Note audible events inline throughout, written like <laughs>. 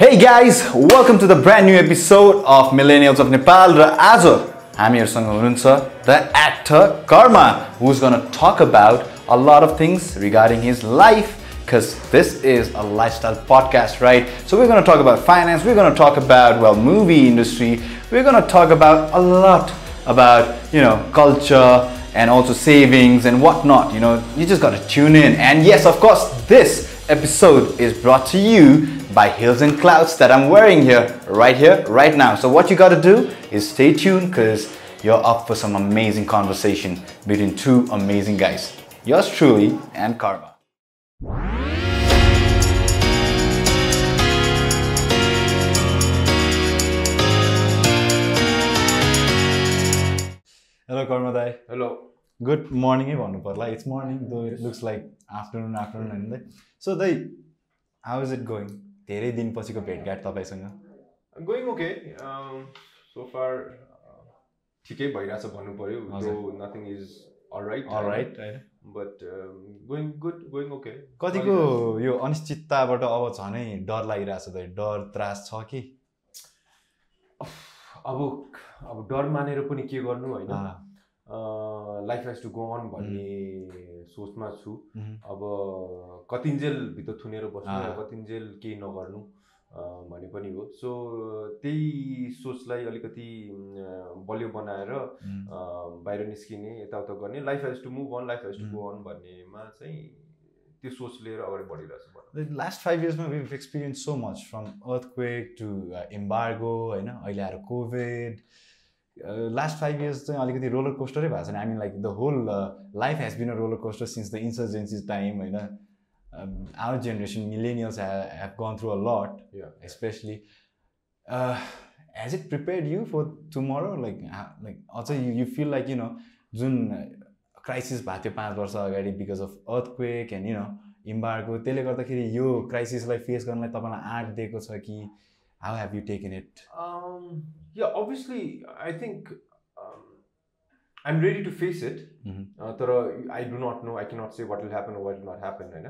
Hey guys, welcome to the brand new episode of Millennials of Nepal र आज हामीहरूसँग हुनुहुन्छ the actor Karma who's gonna talk about a lot of things regarding his life because this is a lifestyle podcast, right? So we're gonna talk about finance, we're gonna talk about well movie industry, we're gonna talk about a lot about you know culture and also savings and whatnot. You know, you just gotta tune in. And yes, of course, this episode is brought to you by Hills and Clouds that I'm wearing here, right here, right now. So what you gotta do is stay tuned because you're up for some amazing conversation between two amazing guys. Yours truly and Karma. Hello, Karma Dai. Hello good मर्निङै भन्नु पर्ला it's morning though it looks like afternoon afternoon होइन दाइ so दाइ how is it going धेरै दिनपछिको भेटघाट तपाईँसँग? Going okay so far ठिकै भइरहेछ भन्नु पऱ्यो नथिङ इज राइट होइन but going good going okay कतिको यो अनिश्चितताबाट अब झनै डर लागिरहेछ दाइ डर त्रास छ कि? अब अब डर मानेर पनि के गर्नु होइन? Life has to go on भन्ने सोचमा छु. अब कतिन्जेल भित्र थुनेर बस्नु कतिन्जेल केही नगर्नु भने पनि हो। सो त्यही सोचलाई अलिकति बलियो बनाएर बाहिर निस्किने यताउता गर्ने। Life has to move on life has to. Go on भन्नेमा चाहिँ त्यो सोच लिएर अगाडि बढिरहेको छु last five years, we've experienced so much from earthquake to uh, embargo, होइन? अहिले आएर कोभिड लास्ट फाइभ इयर्स चाहिँ अलिकति रोलर कोस्टरै भएको छैन। I mean like the whole life has been a roller coaster since the insurgencies time होइन? Our generation millennials have gone through a lot uh, it prepared you for tomorrow? Like ha- like also you, you feel like you know जुन crisis भएको थियो पाँच वर्ष अगाडि because of earthquake and you know embargo त्यसले गर्दाखेरि यो क्राइसिसलाई face गर्नलाई तपाईँलाई आँट दिएको छ कि how have you taken it Um, yeah, obviously, I think um, I'm ready to face it. Mhm. Uh, तर I do not know, I cannot say what will happen or what will not happen. होइन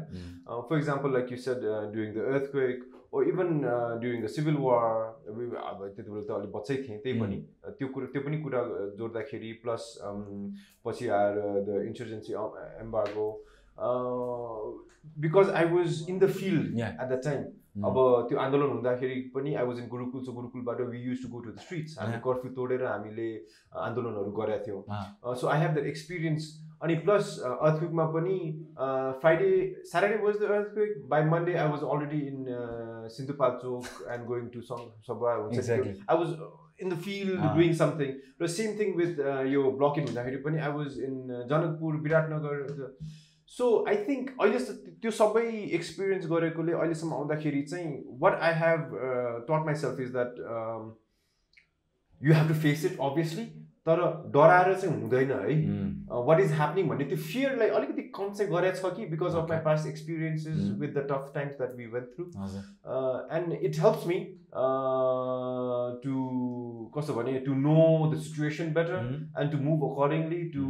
Uh, for example, like you said, uh, during the earthquake or even uh, during the civil war, we, अब त्यति बेला त अलिक बच्चै थिएँ त्यही पनि uh, त्यो कुरा त्यो पनि कुरा uh, जोड्दाखेरि प्लस पछि आएर the insurgency embargo because I was in the field. At the time अब त्यो आन्दोलन हुँदाखेरि पनि I was in Gurukul so गुरुकुलबाट we use to go to the streets हामी. कर्फ्यू तोडेर हामीले आन्दोलनहरू गरेका थियौँ. So I have that experience अनि प्लस अर्थक्विकमा पनि Friday Saturday was the earthquake by Monday I was already in Sindhupalchok and going to हुन्छ Exactly. I was in the field. Doing something र सेम थिङ विथ यो blockade हुँदाखेरि पनि I was in Janakpur Biratnagar so I think अहिले त्यो सबै experience गरेकोले अहिलेसम्म आउँदाखेरि चाहिँ what I have taught myself is that you have to face it obviously तर डराएर चाहिँ हुँदैन है वाट इज ह्यापनिङ भन्ने त्यो फियरलाई अलिकति कम चाहिँ गरेको छ कि because of my. Past experiences. With the tough times that we went through and it helps me to कस्तो भने to know the situation better and to move accordingly to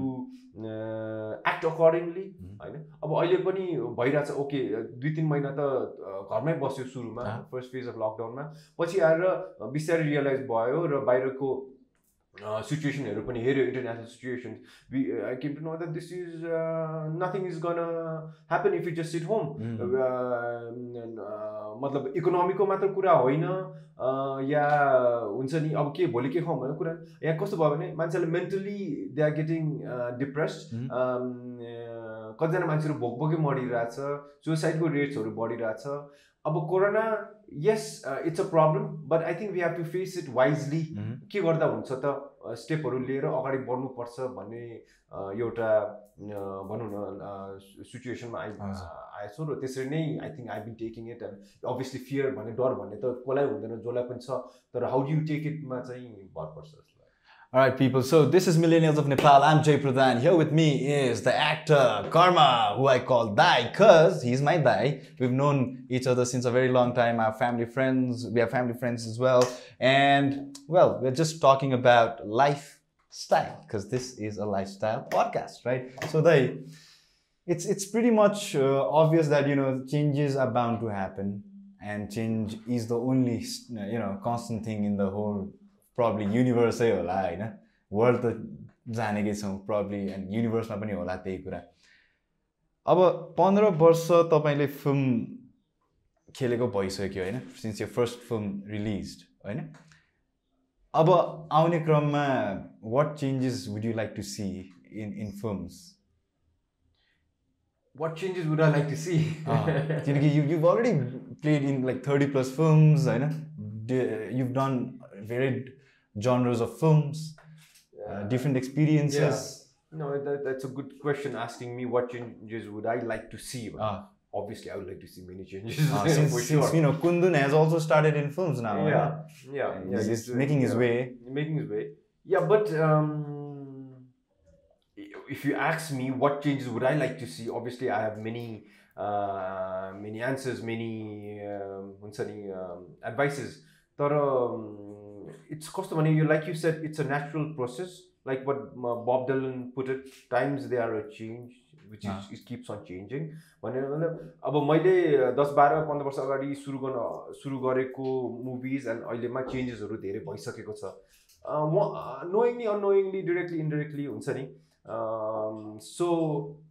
act accordingly. होइन अब अहिले पनि भइरहेछ ओके दुई तिन महिना त घरमै बस्यो सुरुमा. फर्स्ट फेज अफ लकडाउनमा पछि आएर बिस्तारै रियलाइज भयो र बाहिरको सिचुएसनहरू पनि हेऱ्यो international situation we I came to know that this is nothing is gonna happen if you just sit home मतलब इकोनोमीको मात्र कुरा होइन अ, या हुन्छ नि अब के भोलि के खाउँ भन्ने कुरा यहाँ कस्तो भयो भने मान्छेले mentally they are getting depressed Mhm. कतिजना मान्छेहरू भोक भोकै मरिरहेछ सुसाइडको रेट्सहरू बढिरहेछ। अब corona yes it's a problem but I think we have to face it wisely के गर्दा हुन्छ त स्टेपहरू लिएर अगाडि बढ्नुपर्छ भन्ने अ, एउटा अ, भनौँ न सिचुएसनमा आइ. आएछु र त्यसरी नै I think I been taking it and obviously fear भन्ने डर भन्ने त कसलाई हुँदैन जसलाई पनि छ तर हाउ डु यु टेक इटमा चाहिँ भर पर्छ। All right, people. So this is Millennials of Nepal. I'm Jay Pradhan. Here with me is the actor Karma, who I call Dai, cause he's my Dai. We've known each other since a very long time. Our family friends. We are family friends as well. And well, we're just talking about lifestyle, cause this is a lifestyle podcast, right? So Dai, it's it's pretty much uh, obvious that you know changes are bound to happen and change is the only you know constant thing in the whole probably युनिभर्सै होला होइन? World त जानेकै छौँ probably and युनिभर्समा पनि होला त्यही कुरा। अब पन्ध्र वर्ष तपाईँले फिल्म खेलेको भइसक्यो होइन? सिन्स यो फर्स्ट फिल्म रिलिज होइन? अब आउने क्रममा what changes would you like to see in in films what changes would I like to see? किनकि you you've already played in like 30 plus films होइन? You've done varied genres of films, uh, different experiences? Yeah. No, that, that's a good question. Asking me what changes would I like to see? Ah. Obviously, I would like to see many changes. Ah, <laughs> since, sure. since, you know, Kundun has also started in films now. Yeah, right? yeah, yeah, he's, uh, making his yeah, way. Making his way. Yeah, but um, if you ask me what changes would I like to see, obviously I have many, uh, many answers, many, uh, um, advices. But um, it's कस्तो भने you like you said it's a natural process. Like what uh, Bob Dylan put it, times they are a change, which Ah. is it keeps on changing. भनेर मतलब अब मैले दस बाह्र पन्ध्र वर्ष अगाडि सुरु गर्न सुरु गरेको मुभिज एन्ड अहिलेमा चेन्जेसहरू धेरै भइसकेको छ अँ, म नोइङली अनोइङली डिरेक्टली इन्डिरेक्टली हुन्छ नि so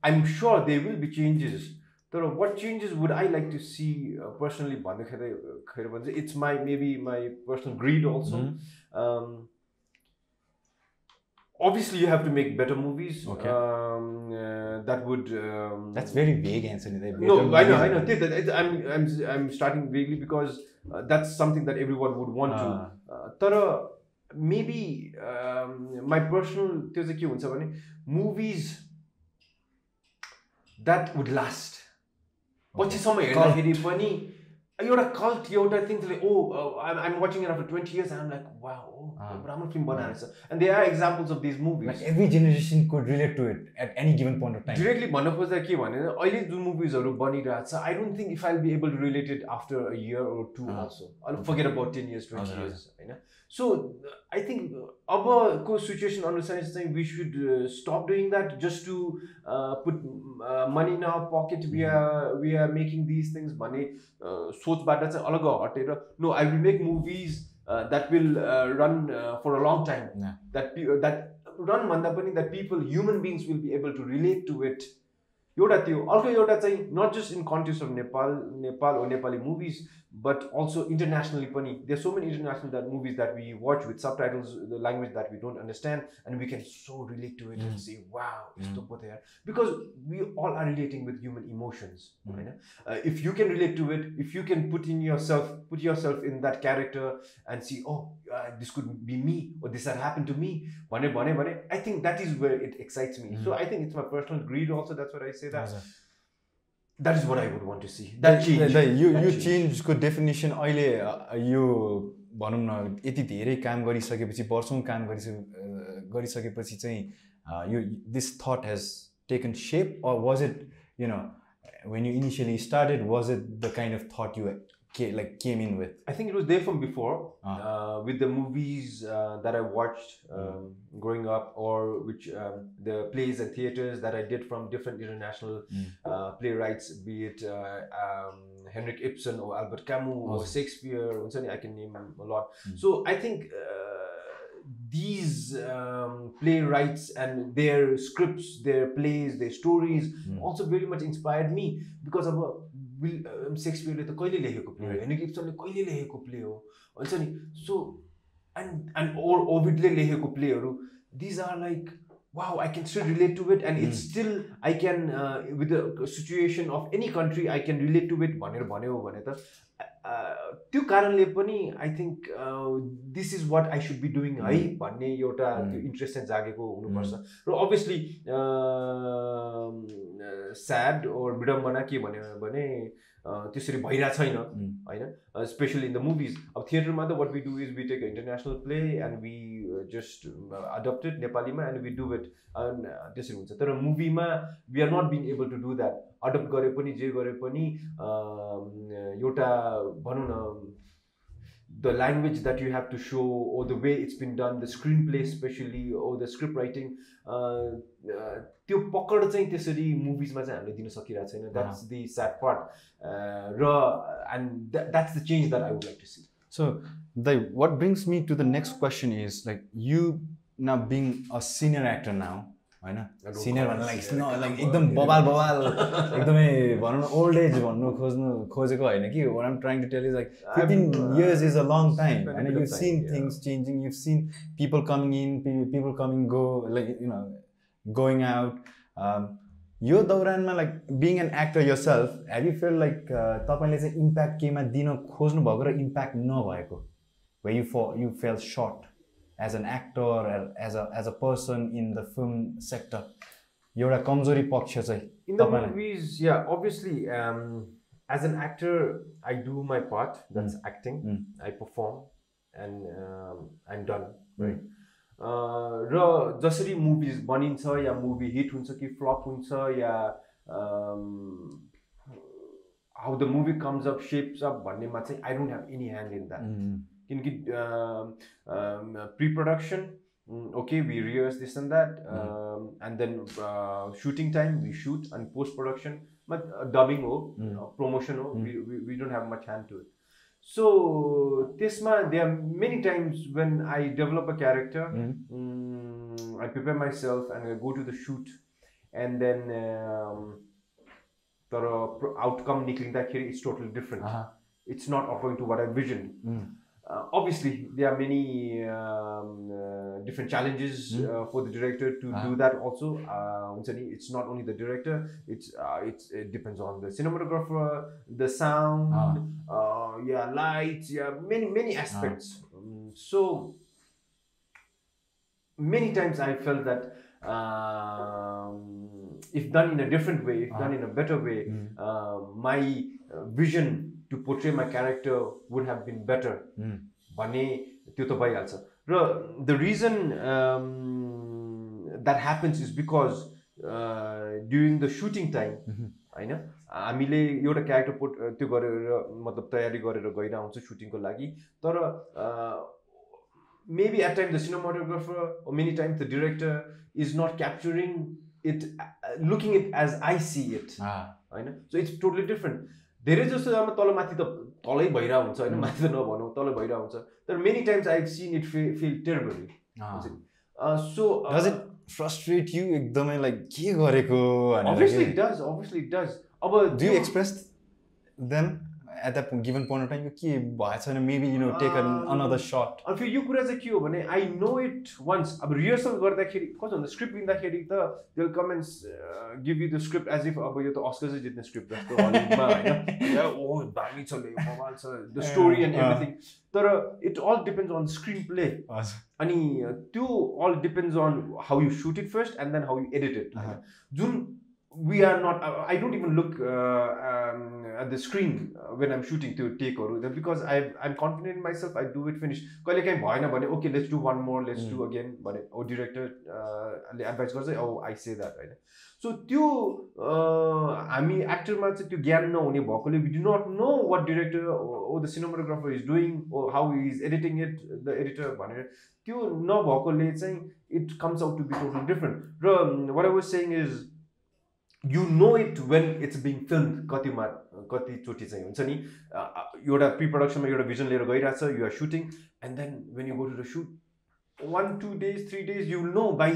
I'm sure they will be changes तर what changes would I like to see personally भन्दाखेरि खेरि भने चाहिँ it's my maybe my personal greed also Mhm. obviously you have to make better movies Okay. um, uh, that would um, That's very vague, Anthony. No better i know i movies. know that i'm i'm i'm starting vaguely because uh, that's something that everyone would want to Ah. uh, तर maybe my personal त्यो चाहिँ के हुन्छ भने movies that would last पछिसम्म हेर्दाखेरि पनि एउटा कल्ट एउटा things like oh I'm watching it after twenty years I'm like wow oh Ah. राम्रो फिल्म बनाएर छ and they are examples of these movies every generation could relate to it at any given point of time. Directly भन्न खोज्दा के भने अहिले जुन मुभिजहरू बनिरहेको छ I don't think if I be able to relate it after a year or two. Also I forget about ten years twenty years होइन सो आई थिङ्क अबको सिचुएसन अनुसार चाहिँ we should stop doing that just to put money in our pocket we are we are making these things भन्ने सोचबाट चाहिँ अलग हटेर no I will make movies that will run for a long time Yeah. That that run भन्दा पनि that people human beings will be able to relate to it एउटा त्यो अर्को एउटा चाहिँ not just in countries of Nepal Nepal oh Nepali movies but also internationally pani there's so many international that movies that we watch with subtitles the language that we don't understand and we can so relate to it mm. and hmm. say wow mm. because we all are relating with human emotions mm. right? uh, if you can relate to it if you can put in yourself put yourself in that character and see oh uh, this could be me or this had happened to me i think that is where it excites me mm. so hmm. i think it's my personal greed also that's what i say that yeah, yeah. Is what I would want to see. That The- change. the- यो यो change. चेन्जको definition अहिले अ, यो भनौँ न यति धेरै काम गरिसकेपछि वर्षौँ काम गरिसके गरिसकेपछि चाहिँ अ, यो this thought has taken shape or was it you know when you initially started was it the kind of thought you came, like came in with? I think it was there from before, ah. uh, with the movies uh, that I watched mm. um, mm. growing up, or which um, the plays and theaters that I did from different international mm. uh, playwrights, be it uh, um, Henrik Ibsen or Albert Camus awesome. or Shakespeare. Or something, I can name a lot. Mm. So I think uh, these um, playwrights and their scripts, their plays, their stories mm. also very much inspired me because of a Will सेक्सपियरले त कहिले लेखेको play हो. Heinrich इप्सनले कहिले लेखेको play हो हुन्छ नि so and and ओभिडले लेखेको प्लेहरू these are like wow I can still relate to it and it's still I can with the situation of any country I can relate to it भनेर भन्यो भने त uh, त्यो कारणले पनि I think this is what I should be doing है भन्ने एउटा Mm. त्यो इन्ट्रेस्ट चाहिँ जागेको हुनुपर्छ। र अभियसली स्याड ओर विडम्बना के भन्यो भने त्यसरी भइरहेको छैन. होइन? स्पेसली इन द मुभिज अब थिएटरमा त what we do is we take international play and we just adapted नेपालीमा एन्ड वी डु इट त्यसरी हुन्छ। तर मुभीमा we are not being able to do that adapt गरे पनि जे गरे पनि एउटा भनौँ न the language that you have to show or the way it's been done the screenplay especially or the script writing uh, uh, त्यो पकड चाहिँ त्यसरी मुभिजमा चाहिँ हामीले दिन सकिरहेको छैन द्याट्स दि स्याड पार्ट र and that's the change that I would like to see So, the what brings me to the next question is like you now being a senior actor now, होइन? Senior भन्नु like न like एकदम बबाल बबाल एकदमै भनौँ न old age भन्नु खोज्नु खोजेको होइन कि? What am trying to tell is like fifteen years is a long time होइन you seen things changing you seen people coming in people coming go like you know going out यो दौरानमा like being an actor yourself have you feel like तपाईँले चाहिँ impact केमा दिन खोज्नु भएको र impact नभएको? Way you for you fell short as an actor as a as a person in the film sector एउटा कमजोरी पक्ष चाहिँ as an actor, I do my part. That's acting. Mm. I perform, and um, I'm done, right? Uh, र जसरी movies बनिन्छ या movie hit हुन्छ कि flop हुन्छ या how the movie comes up shapes up भन्नेमा चाहिँ I don't have any hand in that किनकि pre production okay we rehearse this and that um, and then uh, shooting time we shoot and post production but uh, dubbing or Mm. uh, promotion or Mm. we, we, we don't have much hand to it so tesma there are many times when i develop a character mm, i prepare myself and i go to the shoot and then um, the outcome निक्लिँदाखेरि it's totally different Uh-huh. it's not according to what i visioned Mm. Uh, obviously, there are many um, uh, different challenges mm. for the director to uh-huh. do that. Also, uh, it's not only the director; it's, it's it depends on the cinematographer, the sound, uh-huh. yeah, lights, yeah, many many uh-huh. aspects. Um, so many times I felt that um, if done in a different way, if done in a better way, mm. uh, my vision to portray my character would have been better Mm. भने त्यो त भइहाल्छ र the reason that happens is because during the shooting time. होइन हामीले एउटा character pot त्यो गरेर मतलब तयारी गरेर गइरहेको हुन्छ सुटिङको लागि तर maybe at time the cinematographer many times the director is not capturing it looking it as I see it Ah. होइन सो इट्स टोटली डिफ्रेन्ट धेरै जस्तो अब तल माथि त तलै भइरहेको हुन्छ होइन. माथि त नभनौँ तल भइरहेको हुन्छ। तर many times I seen it फि feel terribly. So Does it frustrate you एकदमै लाइक के गरेको does अब Do you त्यो- at that given point of time? यो के maybe you know take an, Um, another shot. अनि फेरि यो कुरा चाहिँ के हो भने आई नो इट वन्स अब रिहर्सल गर्दाखेरि कस्तो भन्दा स्क्रिप्ट लिँदाखेरि त दिल comments give you the script as if अब यो त अस्कर चाहिँ जित्ने स्क्रिप्ट जस्तो हलिउडमा होइन <laughs> या, ओ दामी छ द स्टोरी एन्ड। एभ्रिथिङ तर it all depends on screen play अनि त्यो all depends on how you shoot it first and then how you edit it Uh-huh. जुन we are not I don't even look at the screen when I'm shooting त्यो टेकहरू because I I'm confident in myself I do it finish कहिले काहीँ भएन भने okay let's do one more let's do again भने ओ डिरेक्टरले advice गर्छ ओ I say that होइन so त्यो uh, हामी एक्टरमा चाहिँ त्यो ज्ञान नहुने भएकोले we do not know what director or the cinematographer is doing or how is editing it the editor भनेर त्यो नभएकोले चाहिँ it comes out to be total different र what I was saying is you know it when it's being film कतिमा कतिचोटि चाहिँ हुन्छ नि एउटा प्रि प्रडक्सनमा एउटा भिजन लिएर गइरहेछ you are shooting and then when you go to the shoot one two days three days you know by.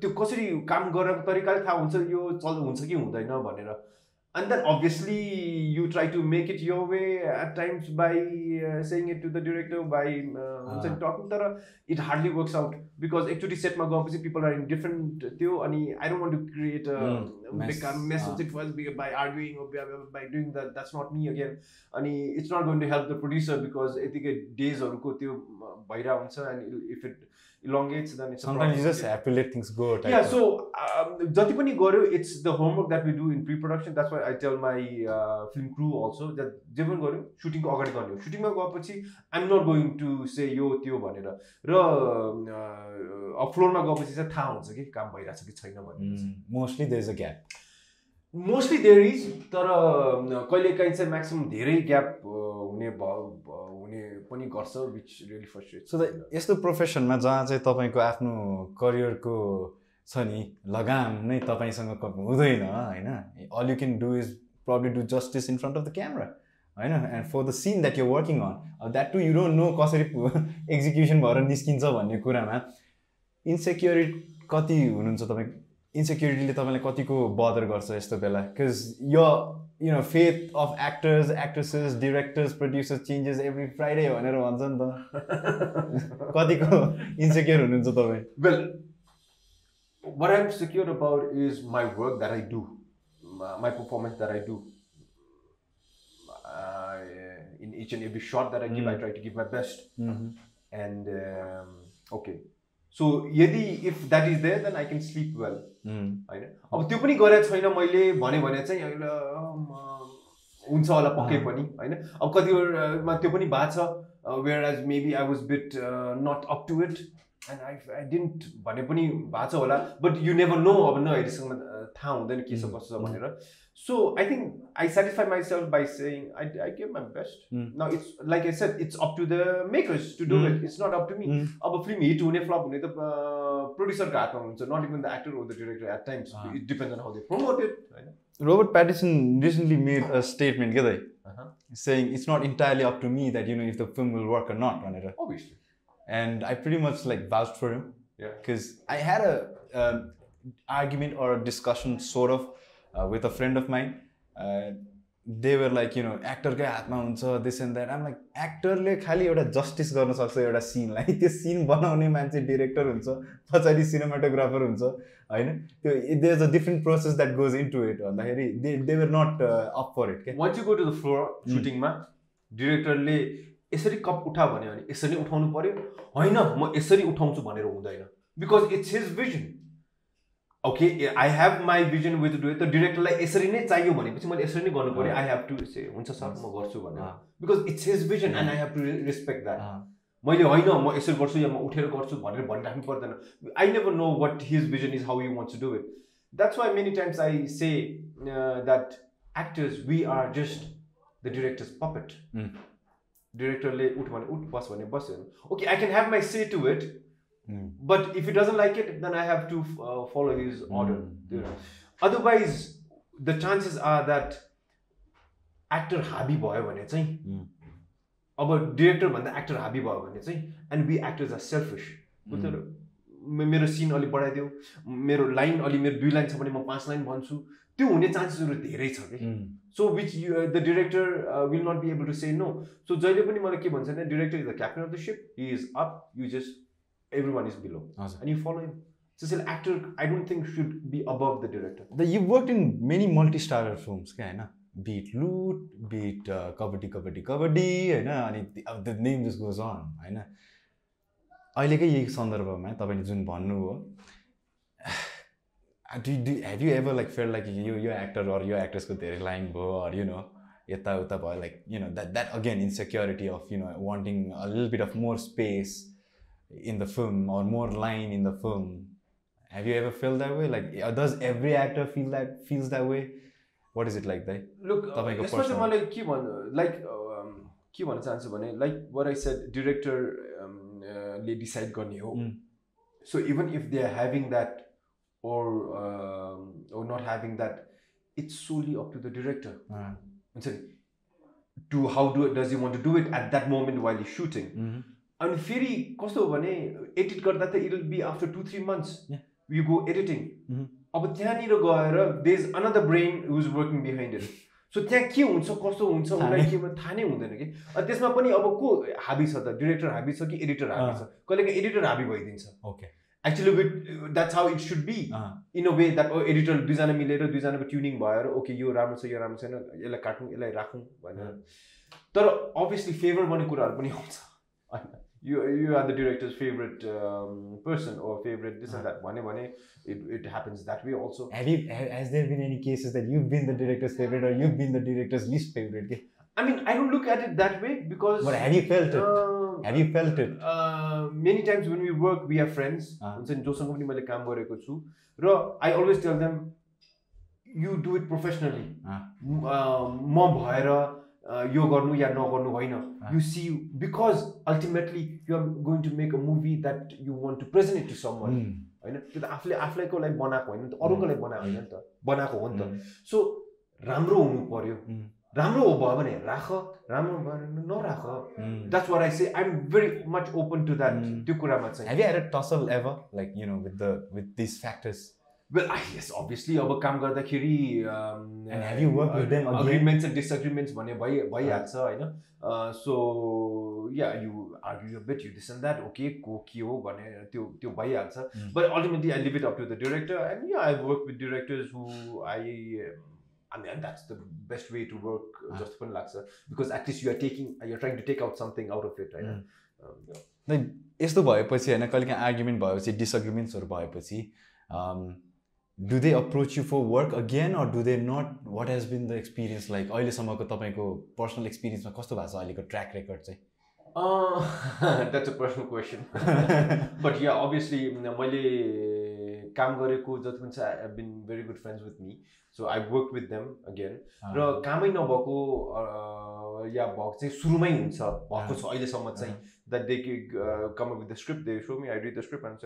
त्यो कसरी काम गरेको तरिकाले थाहा हुन्छ यो चल हुन्छ कि हुँदैन भनेर and then obviously you try to make it यो way at times by saying it to the director by हुन्छ नि टकिङ तर it hardly works out because एकचोटि सेटमा गएपछि पिपल आर इन डिफ्रेन्ट त्यो अनि I don't want to create Mm, mess. Mess Ah. हुन्छ it first by arguing by doing that that's not me again अनि it's not going to help the producer because यतिकै डेजहरूको त्यो भइरहेको हुन्छ and if it elongates go. type yeah of- so um, जति पनि गऱ्यो it's the homework that we do in pre production that's why I tell my film crew also that जे पनि गऱ्यो सुटिङको अगाडि गर्ने हो सुटिङमा गएपछि I'm not going to say यो त्यो भनेर र फ्लोरमा गएपछि चाहिँ थाहा हुन्छ कि काम भइरहेछ कि छैन भनेर Mm, mostly there's a gap. Mostly there is तर कहिले काहीँ चाहिँ म्याक्सिमम् धेरै ग्याप हुने भ- भ- हुने पनि गर्छ which really frustrate so the यस्तो प्रोफेसनमा जहाँ चाहिँ तपाईँको आफ्नो करियरको छ नि लगाम नै तपाईँसँग हुँदैन होइन? All you can do is probably do justice in front of the camera होइन? And for the scene that you working on अब that to you don't know कसरी एक्जिक्युसन <laughs> भएर निस्किन्छ भन्ने कुरामा इन्सेक्युरिटी कति हुनुहुन्छ तपाईँ इन्सेक्युरिटीले तपाईँलाई कतिको बदर गर्छ यस्तो बेला? Because you know faith of actors actresses directors producers changes every Friday भनेर भन्छ नि त। <laughs> कतिको इनसेक्योर हुनुहुन्छ तपाईँ? Well were I secure about is my work that I do my performance that I do in each and every shot that I give my try to give my best and okay so यदि if that is there then I can sleep well होइन? अब त्यो पनि गरेको छैन मैले भने भने चाहिँ हुन्छ होला पक्कै पनि होइन? अब कतिवटामा त्यो पनि भएको छ। Where as maybe I was bit not up to it and I I didn't भने पनि भएको छ होला। बट यु नेभर नो अब न अहिलेसम्म थाहा हुँदैन के छ कस्तो छ भनेर। So I think I satisfy myself by saying I I give my best न it's like I set it's up to the makers to do it it's not up to me अब फिल्म हिट हुने flop हुने त प्रड्युसरको हातमा हुन्छ not even the actor or the director at times Ah. It depends on how they promote it होइन Robert Pattinson recently made a statement, get it? Uh-huh. saying it's not entirely up to me that you know if the film will work or not, भनेर. Obviously. And I pretty much like vouched for him Yeah. because I had a um, argument or a discussion sort of with a friend of mine. Uh, they were like, you know, एक्टरकै हातमा हुन्छ this and that um like एक्टरले खालि एउटा justice गर्न सक्छ एउटा सिनलाई त्यो सिन बनाउने मान्छे डिरेक्टर हुन्छ पछाडि सिनेमाटोग्राफर हुन्छ होइन? त्यो there is a different process that goes in to it भन्दाखेरि they they were not up for it क्या Once you go to the floor सुटिङमा डिरेक्टरले यसरी कप उठा भन्यो भने यसरी नै उठाउनु पर्यो? होइन म यसरी उठाउँछु भनेर हुँदैन। Because it's his vision okay I have my vision with do त डिरेक्टरलाई यसरी नै चाहियो भनेपछि मैले यसरी नै गर्नु पर्यो आई हेभ टु से हुन्छ सर म गर्छु भनेर। Because it's his vision and I have to respect that मैले होइन म यसरी गर्छु या म उठेर गर्छु भनेर भनिराख्नु पर्दैन। I never know what his vision is how you want to do it that's why many times I say that actors we are just the directors puppet. डिरेक्टरले उठ भने उठ बस भने बस्यो okay I can have my say to it but if it doesn't like it then I have to follow his. Order otherwise the chances are that actor हाबी भयो भने चाहिँ. अब डिरेक्टर भन्दा एक्टर हाबी भयो भने चाहिँ and we actors are selfish मेरो सिन अलिक बढाइदियो मेरो लाइन अलि मेरो दुई लाइन छ भने म पाँच लाइन भन्छु त्यो हुने चान्सेसहरू धेरै छ कि. So which the director will not be able to say no so जहिले पनि मलाई के भन्छ भने director is the captain of the ship he is up you just every one is below and you follow him जसले actor I don't think should be above the director The, you've worked in many multi-starrer films, क्या होइन beet लुट beet kabaddi kabaddi kabaddi होइन अनि अब the name just goes on होइन अहिलेकै यही सन्दर्भमा तपाईँले जुन भन्नुभयो do do have you ever like feel like यो यो एक्टर अर यो एक्ट्रेसको धेरै लाइन भयो अर यु नो यताउता भयो like you know that that again insecurity of you know wanting a lil bit of more space in the film or more line in the film. Have you ever felt that way? Like uh, does every actor feel that feels that way? What is it like that look तपाईँको यसमा चाहिँ personal- मलाई के भन्नु like के भन्न चाहन्छु भने like were I said director ले डिसाइड गर्ने हो. Mm. So even if they are having that or or not having that it's solely up to the director uh, हुन्छ नि to how do does you want to do it at that moment while you shooting mhm. अनि फेरि कस्तो हो भने edit गर्दा त it will be after two three months. You go editing. अब त्यहाँनिर गएर they is another brain whose working behind it so त्यहाँ के हुन्छ कस्तो हुन्छ उसलाई के थाहा नै हुँदैन कि? अनि त्यसमा पनि अब को हाबी छ त? डिरेक्टर हाबी छ कि एडिटर हाबी छ? कहिलेकाहीँ एडिटर हाबी भइदिन्छ। Okay. Actually with that's how it should be in a. Way that editor दुईजना मिलेर दुईजनाको ट्युनिङ भएर ओके यो राम्रो छ यो राम्रो छैन यसलाई काटौँ यसलाई राखौँ भनेर। तर अभियसली फेभर गर्ने कुराहरू पनि आउँछ होइन <laughs> you you are the directors favourite person oh favourite this and that भन्यो भने it it happens that way also have you ha- has there been any cases that you've been the director's favorite or you've been the director's least favorite? Okay? I mean I don't look at it that way because but have you felt it? have you felt it? Many times when we work we are friends Ah. हुन्छ नि जोसँग पनि मैले काम गरेको छु र I always tell them you do it professionally. म भएर यो गर्नु या नगर्नु होइन. You see because ultimately you are going to make a movie that you want to present to some. होइन त्यो त आफूले आफूलाईको लागि बनाएको होइन नि त अरूको लागि बनाएको होइन नि त बनाएको हो नि त. सो राम्रो हुनु पर्यो Mm. राम्रो हो भयो भने राख राम्रो भयो भने नराख. That's what I say I am very much open to that. त्यो कुरामा चाहिँ tussle ever, like you know, with the with these factors? Well yes obviously अब काम गर्दाखेरि And have you worked with them again? Agreements and disagreements भन्ने भइ भइहाल्छ होइन so yeah you argue bet you this and that okay को के हो भने त्यो त्यो भइहाल्छ. But ultimately I leave it up to the director and yeah I work with directors who I I mean, that's the best way to work Ah. जस्तो पनि लाग्छ because at least you are taking your trying to take out something out of it होइन Mm. Um, like यस्तो भएपछि होइन कहिले काहीँ argument भएपछि डिसअग्रिमेन्ट्सहरू भएपछि do they approach you for work again or do they not what has been the experience like अहिलेसम्मको तपाईँको पर्सनल एक्सपिरियन्समा कस्तो भएको छ अहिलेको ट्र्याक रेकर्ड चाहिँ? <laughs> that's a personal question. <laughs> but yeah, obviously मैले काम गरेको जति पनि छ I have been very good friends with me so I work with them again र कामै नभएको या भएको चाहिँ सुरुमै हुन्छ भएको छ अहिलेसम्म चाहिँ that they come with the script they show me I read the script and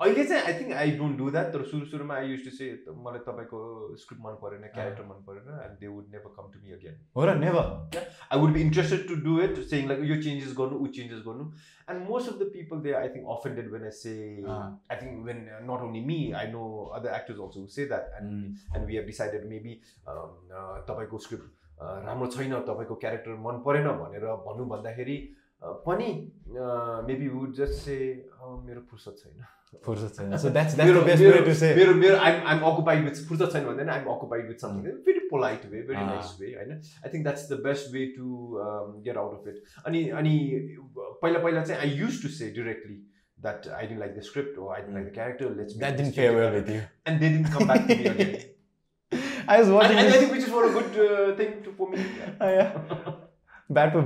अहिले चाहिँ I think I don't do that तर सुरु सुरुमा आई युज टु से मलाई तपाईँको स्क्रिप्ट मन परेन क्यारेक्टर मन परेन and they would never come to me again हो र never I would be interested to do it saying like यो चेन्जेस गर्नु ऊ चेन्जेस गर्नु and most of the people they I think offended I say I think when not only me I know other actors also say that and and we have decided maybe तपाईँको script राम्रो छैन तपाईँको character मन परेन भनेर भन्नु भन्दाखेरि पनि मेबी वुड जस्ट से मेरो फुर्सद छैन। फुर्सद छैन। सो द्याट्स मेरो द मेरो टु मेरो मेरो आइम आइम अकुपाइड विथ फुर्सद छैन भन्दैन I'm occupied with something very polite way very. Nice way होइन? I think that's the best way to get out of it अनि अनि पहिला पहिला चाहिँ I use to say directly that I didn't like the script I didn't like the character. Let's make that didn't fair well. With you and they didn't come back to me again. I was and, watching and I think which is for a good uh, thing to, for me.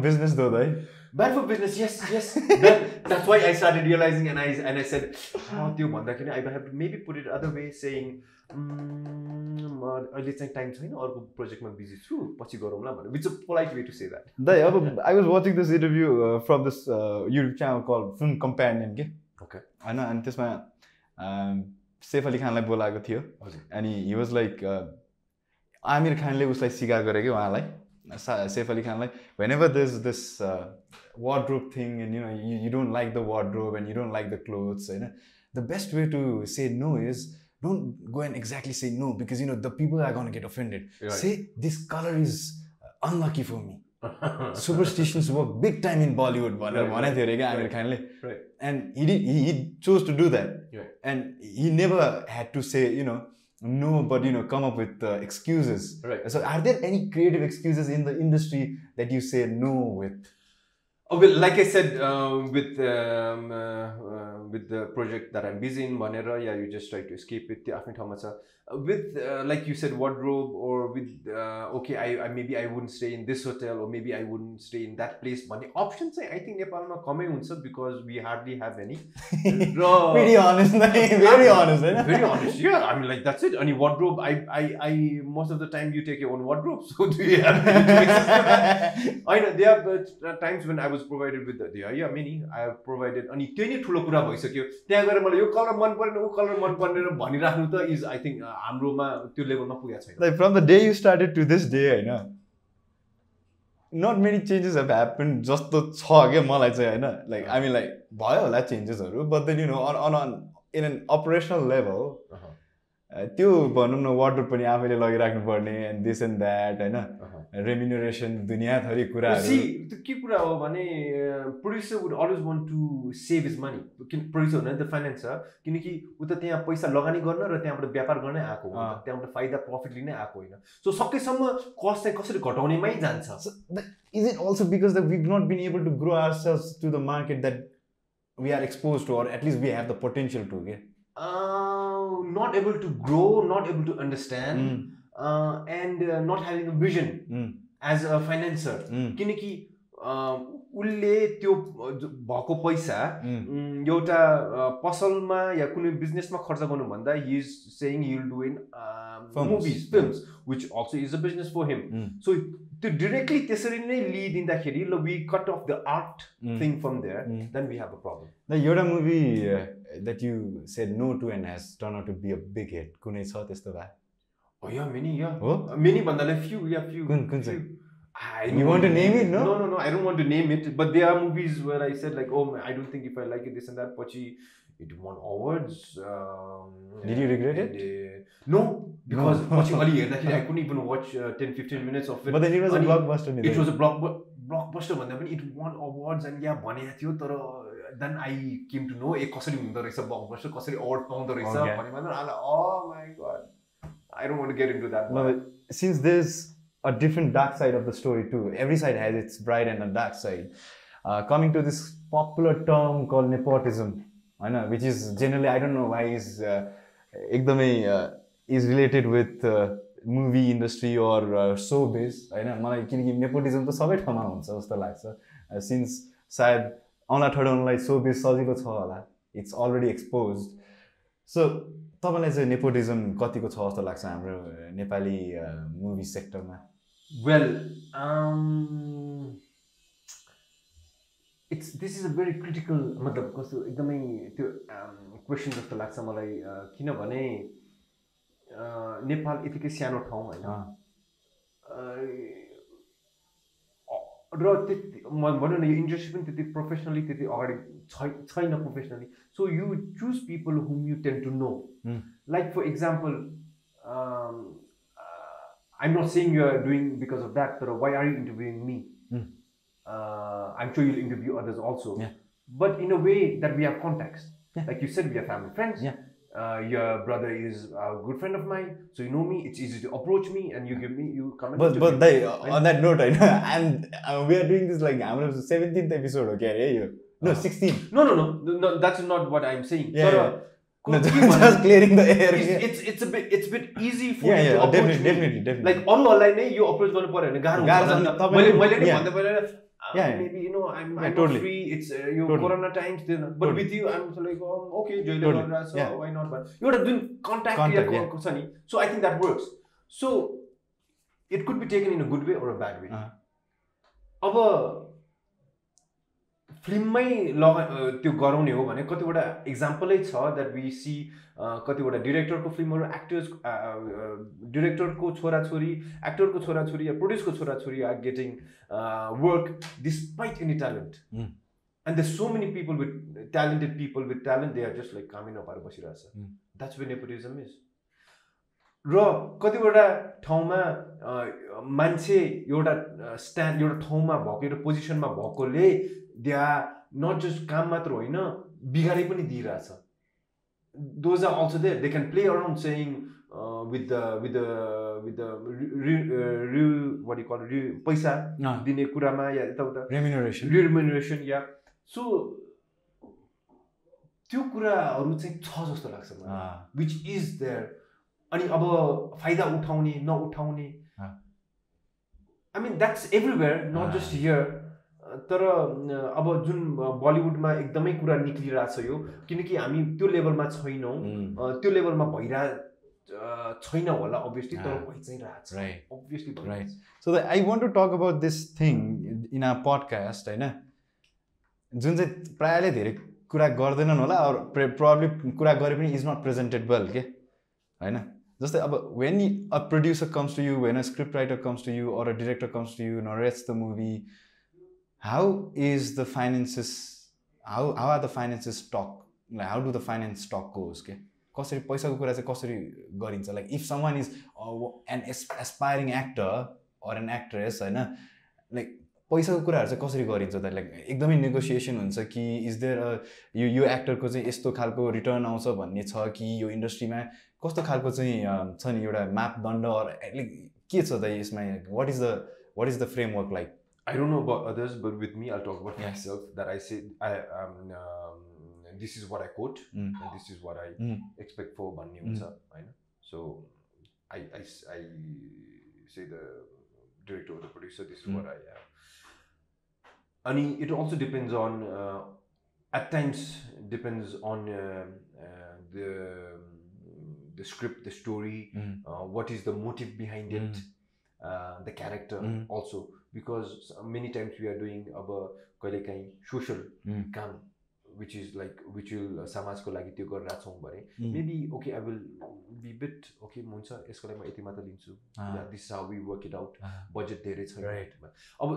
Business दो है bad for business yes yes. <laughs> That, that's why I started realizing and I and I said "Oh, त्यो भन्दाखेरि I have to maybe put it other way saying "Mm, म अहिले चाहिँ time छैन अर्को प्रोजेक्टमा busy छु पछि गरौँला भनेर. Which polite way to say that दाइ अब I was watching this interview from this YouTube channel call film companion के Okay. होइन अनि त्यसमा सेफ अली खानलाई बोलाएको थियो हजुर। अनि हि वाज लाइक आमिर खानले उसलाई सिकाएको अरे कि उहाँलाई। सा- सेफ अली खानलाई whenever this this wardrobe thing and you know you don't like the wardrobe and you don't like the clothes होइन the best way to say no is don't go and exactly say no because you know the people are gonna get offended say this colour is unlucky for me <laughs> superstitions work big time in Bollywood भनेर Right, भनेको थियो अरे क्या Aamir right. खानले Right. and he did he, he chose to do that Right. and he never had to say you know no but you know come up with uh, excuses Right. so are there any creative excuses in the industry that you say no with Oh, well, like I said, uh, with um, uh, uh, with the project that I'm busy in, Vanera, yeah, you just try to escape it. त्यो आफ्नै ठाउँमा छ. Uh, With uh, like you said, wardrobe or with uh, okay, I, I maybe I wouldn't stay in this hotel or maybe I wouldn't stay in that place. भन्ने options चाहिँ I think नेपालमा कमै हुन्छ because we hardly have any. र pretty honest very honest होइन Very honest, yeah. I mean, like that's it. Any wardrobe, I, I, I, most of the time you take your own wardrobe. So do you have any choices for that? होइन there are times when I was provided with there are yeah many I have provided अनि त्यही नै ठुलो कुरा भइसक्यो त्यहाँ गएर मलाई यो कलर मन परेन ऊ कलर मन परेन भनिराख्नु त इज आई थिङ्क हाम्रोमा त्यो लेभलमा पुगेको छैन। Like from the day you started to this day होइन? Not many changes have happened जस्तो छ क्या मलाई चाहिँ होइन? लाइक आई मिन लाइक भयो होला चेन्जेसहरू but then you know on on in an operational level Uh-huh. त्यो भनौँ न वार्डर पनि आफैले लगिराख्नु पर्ने एन्ड दिस एन्ड द्याट होइन रेम्युनरेसन दुनियाँ थरी सी कुराहरू त्यो के कुरा हो भने producer would always want to save is money किन प्रड्युसर हुन त फाइनेन्स छ किनकि ऊ त त्यहाँ पैसा लगानी गर्न र त्यहाँबाट व्यापार गर्नै आएको हो। त्यहाँबाट फाइदा प्रफिट लिनै आएको होइन। सो सकेसम्म कस्ट चाहिँ कसरी घटाउनेमै जान्छ। Is it also because that we not been able to grow our sales to the market that we are expose to or at least we have the potential to के not able to grow not able to understand and not having a vision as a financier किनकि उसले त्यो भएको पैसा Mm. उम्, एउटा a, पसलमा या कुनै बिजनेसमा खर्च गर्नुभन्दा he is saying will do in. Movies films which also is a business for him. So त्यो डिरेक्टली त्यसरी नै लिइदिँदाखेरि ल we cut off the art. Thing from there. Then we have a problem The एउटा movie that you said no to and has turned out to be a big hit कुनै छ त्यस्तो भए Oh yeah, many, yeah. हो few, yeah, few. Kun- kun few. चाहिँ? I You want to name it, no? No, no, no. I don't want to name it. But there are movies where I said like, oh, I don't think if I like it, this and that. Pachi, it won awards. Um, Did you regret and, uh, no, because No. Pachi Ali, I couldn't even watch uh, 10, 15 minutes of it. But then it was a blockbuster नि It was a block, blockbuster भन्दा पनि it won awards and yeah भनेको थियो तर then I came to know ए कसरी हुँदो रहेछ blockbuster कसरी award पाउँदो रहेछ. भने मात्र oh my god I don't want to get into that but since there's a different dark side of the story too, every side has its bright and a dark side. Uh, coming to this popular term called nepotism, I know, which is generally I don't know why is uh, ekdamai, uh, is related with uh, movie industry or uh, showbiz होइन मलाई किनकि nepotism त सबै ठाउँमा हुन्छ जस्तो लाग्छ since सायद आउला ठडाउनलाई सोबिज सजिलो छ होला इट्स अलरेडी एक्सपोज सो तपाईँलाई चाहिँ नेपोटिजम कतिको छ जस्तो लाग्छ हाम्रो अ, नेपाली मुभी सेक्टरमा Well, um, it's this is a very critical मतलब कस्तो एकदमै त्यो क्वेसन जस्तो लाग्छ मलाई किनभने नेपाल यतिकै सानो ठाउँ होइन। अँ, अ- र त्यति म भनौँ न यो इन्डस्ट्री पनि त्यति प्रोफेसनली त्यति अगाडि छै- छैन professionally so you choose people whom you tend to know Hmm. Like for example I'm not saying you are doing because of that तर why are you interviewing me Hmm. I'm sure you'll interview others also Yeah. but in a way that we have contacts Yeah. like you said we are family friends Yeah. Uh, your brother is a good friend of mine so you know me it's easy to approach me and you give me you come and but but interview. दाइ on that note होइन and we are doing this like हाम्रो seventeenth episode हो क्या अरे यो no अँ। Sixteen no no no no, no that's not what i'm saying Yeah, yeah. को- के जस्ट भन्नु? Clearing the air it's, it's it's a bit it's a bit easy for Yeah, you yeah, to approach definitely, me. definitely, definitely. like अरूहरूलाई नै यो approach गर्नु पर्यो भने गाह्रो हुन्छ मैले मैले नै yeah. भन्दा पहिला yeah, maybe you know I'm, I'm totally. free. It's uh, your totally. Corona times. But totally. with you, I'm like oh, okay, totally. so yeah. why not? But you are doing contact, contact yeah. Oh, Sunny. So I think that works. So it could be taken in a good way or a bad way. Uh-huh. फिल्ममै लगा त्यो गराउने हो भने कतिवटा इक्जाम्पलै छ that we C कतिवटा डिरेक्टरको फिल्महरू actors डिरेक्टरको छोराछोरी एक्टरको छोराछोरी या प्रड्युसको छोराछोरी are getting work despite any talent. And the so many people with talented people with talent they are just like कामै नपाएर बसिरहेछ. द्याट्स वे नेपोटिजम इज र कतिवटा ठाउँमा मान्छे एउटा स्ट्यान्ड एउटा ठाउँमा भएको एउटा पोजिसनमा भएकोले दे आर नट जस्ट काम मात्र होइन बिगारै पनि दिइरहेछ। Those are also there they can play around saying with the with the with the real what call रि पैसा दिने कुरामा या यताउता। रेम्युनरेसन रिमेनुरेसन या सो त्यो कुराहरू चाहिँ छ जस्तो लाग्छ मलाई। विच इज देयर अनि अब फाइदा उठाउने नउठाउने। I mean that's everywhere not. Just here तर अ, अब जुन बलिउडमा एकदमै कुरा निक्लिरहेछ यो किनकि हामी त्यो लेभलमा छैनौँ अ, त्यो लेभलमा भइरह अ, छैन होला अभियसली तर अँ। भइ चाहिँ रहेछ Right. Obviously Right. So the, I want to talk about this thing in our podcast होइन जुन चाहिँ प्रायःले धेरै कुरा गर्दैनन् होला अर प्रब्लम कुरा गरे पनि इज नट प्रेजेन्टेड वेल के होइन जस्तै अब when a producer comes to you when a script writer comes to you or a director comes to you narrates the movie how is the finances how how are the finances talk how do the finance talk goes के कसरी पैसाको कुरा चाहिँ कसरी गरिन्छ? Like if someone is an as aspiring actor or an actress होइन? Like पैसाको कुराहरू चाहिँ कसरी गरिन्छ त? लाइक एकदमै नेगोसिएसन हुन्छ कि इज देयर यो यो एक्टरको चाहिँ यस्तो खालको रिटर्न आउँछ भन्ने छ कि यो इन्डस्ट्रीमा कस्तो खालको चाहिँ छ नि एउटा मापदण्ड? अर लाइक के छ त यसमा? What is the what is the framework like I don't know about others, but with me, I'll talk about yeah. myself. That I say, I um, um, this is what I quote, mm. and this is what I mm. expect for Banni Utsa. Mm. So, I, I, I say the director or the producer, this is mm. what I am. And it also depends on, uh, at times, depends on uh, uh, the the script, the story, mm. uh, what is the motive behind it, mm. uh, the character also Because many times we are doing अब कहिलेकाहीँ social Mm. काम which is like which will समाजको लागि त्यो गरिरहेको छौँ भने. Maybe okay I will be bit okay हुन्छ यसको लागि म यति मात्र लिन्छु. This how we work it out. Budget धेरै छैन Right. अब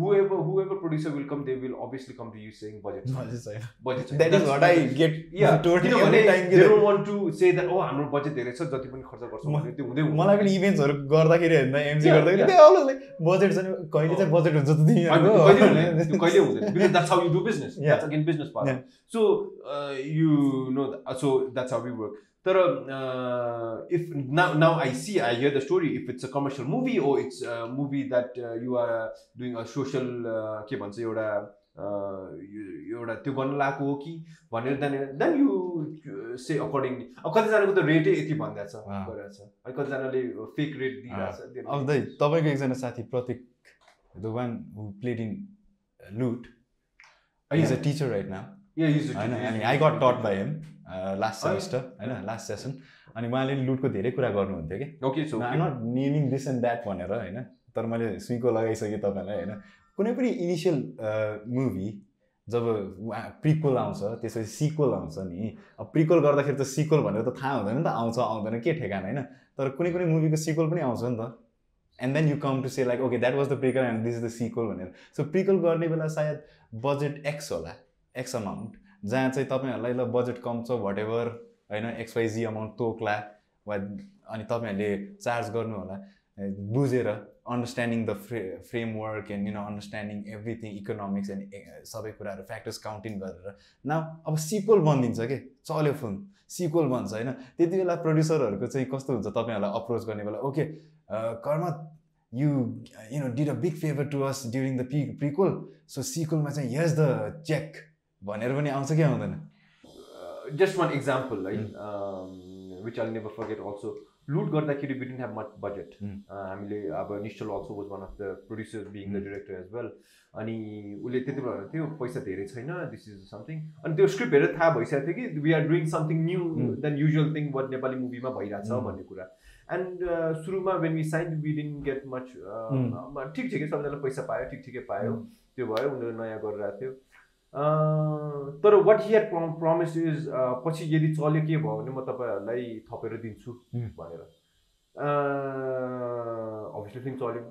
however however producer will come they will obviously come to you saying budget छैन. बजेट <laughs> किनभने don't want to say that, oh, हाम्रो बजेट धेरै छ जति पनि खर्च गर्छौँ भने त्यो हुँदै। मलाई पनि इभेन्ट्सहरू गर्दाखेरि एमसी Yeah, गर्दाखेरि बजेट छ नि कहिले चाहिँ बजेट हुन्छ त कहिले हुँदैन कहिले हुँदैन that's how you do business that's again business part so you know so that's how you work तर if now now I see I hear the story if it's a commercial movie or it's movie that you're doing a social के भन्छ एउटा एउटा त्यो गर्न लगाएको हो कि भनेर त्यहाँनिर देन यु से अकर्डिङली अब कतिजनाको त रेटै यति भनिदिएको छ कतिजनाले फेक रेट दिइरहेको छ तपाईँको एकजना साथी Pratik the one who played in Loot is a teacher right now Yeah, he's a होइन teacher. अनि I got taught by him last. Semester होइन लास्ट सेसन अनि उहाँले लुटको धेरै कुरा गर्नुहुन्थ्यो कि Okay, so I not naming this and that भनेर होइन तर मैले सुइको लगाइसकेँ तपाईँलाई होइन? कुनै पनि इनिसियल मुभी जब प्रिक्वल आउँछ त्यसपछि सिक्वल आउँछ नि अब प्रिक्वल गर्दाखेरि त सिक्वल भनेर त थाहा हुँदैन नि त आउँछ आउँदैन के ठेगान होइन? तर कुनै कुनै मुभीको सिक्वल पनि आउँछ नि त। And then you come to say like okay that was the prequel and this is the sequel भनेर। सो प्रिकल गर्ने बेला सायद बजेट एक्स होला एक्स अमाउन्ट जहाँ चाहिँ तपाईँहरूलाई ल बजेट कम छ वाट एभर होइन एक्सवाइजी अमाउन्ट तोक्ला वा अनि तपाईँहरूले चार्ज गर्नु होला बुझेर understanding the fra framework and you know understanding everything economics and सबै कुराहरू फ्याक्टर्स काउन्टिङ गरेर। न अब सिक्वल बनिदिन्छ कि? चल्यो फिल्म सिक्वल बन्छ होइन? त्यति बेला प्रड्युसरहरूको चाहिँ कस्तो हुन्छ? तपाईँहरूलाई अप्रोच गर्ने बेला ओके कर्म you you know did a big favour to us during the p prequel so सिक्वलमा चाहिँ यस द चेक भनेर पनि आउँछ कि आउँदैन one example, right? Um, which I'll never forget also. लुट गर्दाखेरि have much budget. Hmm. Uh, हामीले अब Nischal also was one of the producers being the. Director as well अनि उसले त्यति बेला थियो पैसा धेरै छैन दिस इज समथिङ अनि त्यो स्क्रिप्ट हेरेर थाहा भइसकेको थियो कि we are doing something new. Then usual thing what Nepali मुभीमा भइरहेछ. भन्ने कुरा एन्ड सुरुमा when we sign we didn't get much. ठिक ठिकै सबैजनाले पैसा पायो ठिक ठिकै पायो। Hmm. त्यो भयो उनीहरू नयाँ गरिरहेको थियो। तर what he had promise is पछि यदि चल्यो के भयो भने म तपाईँहरूलाई थपेर दिन्छु Hmm. भनेर। अभियसली फिल्म चल्यो।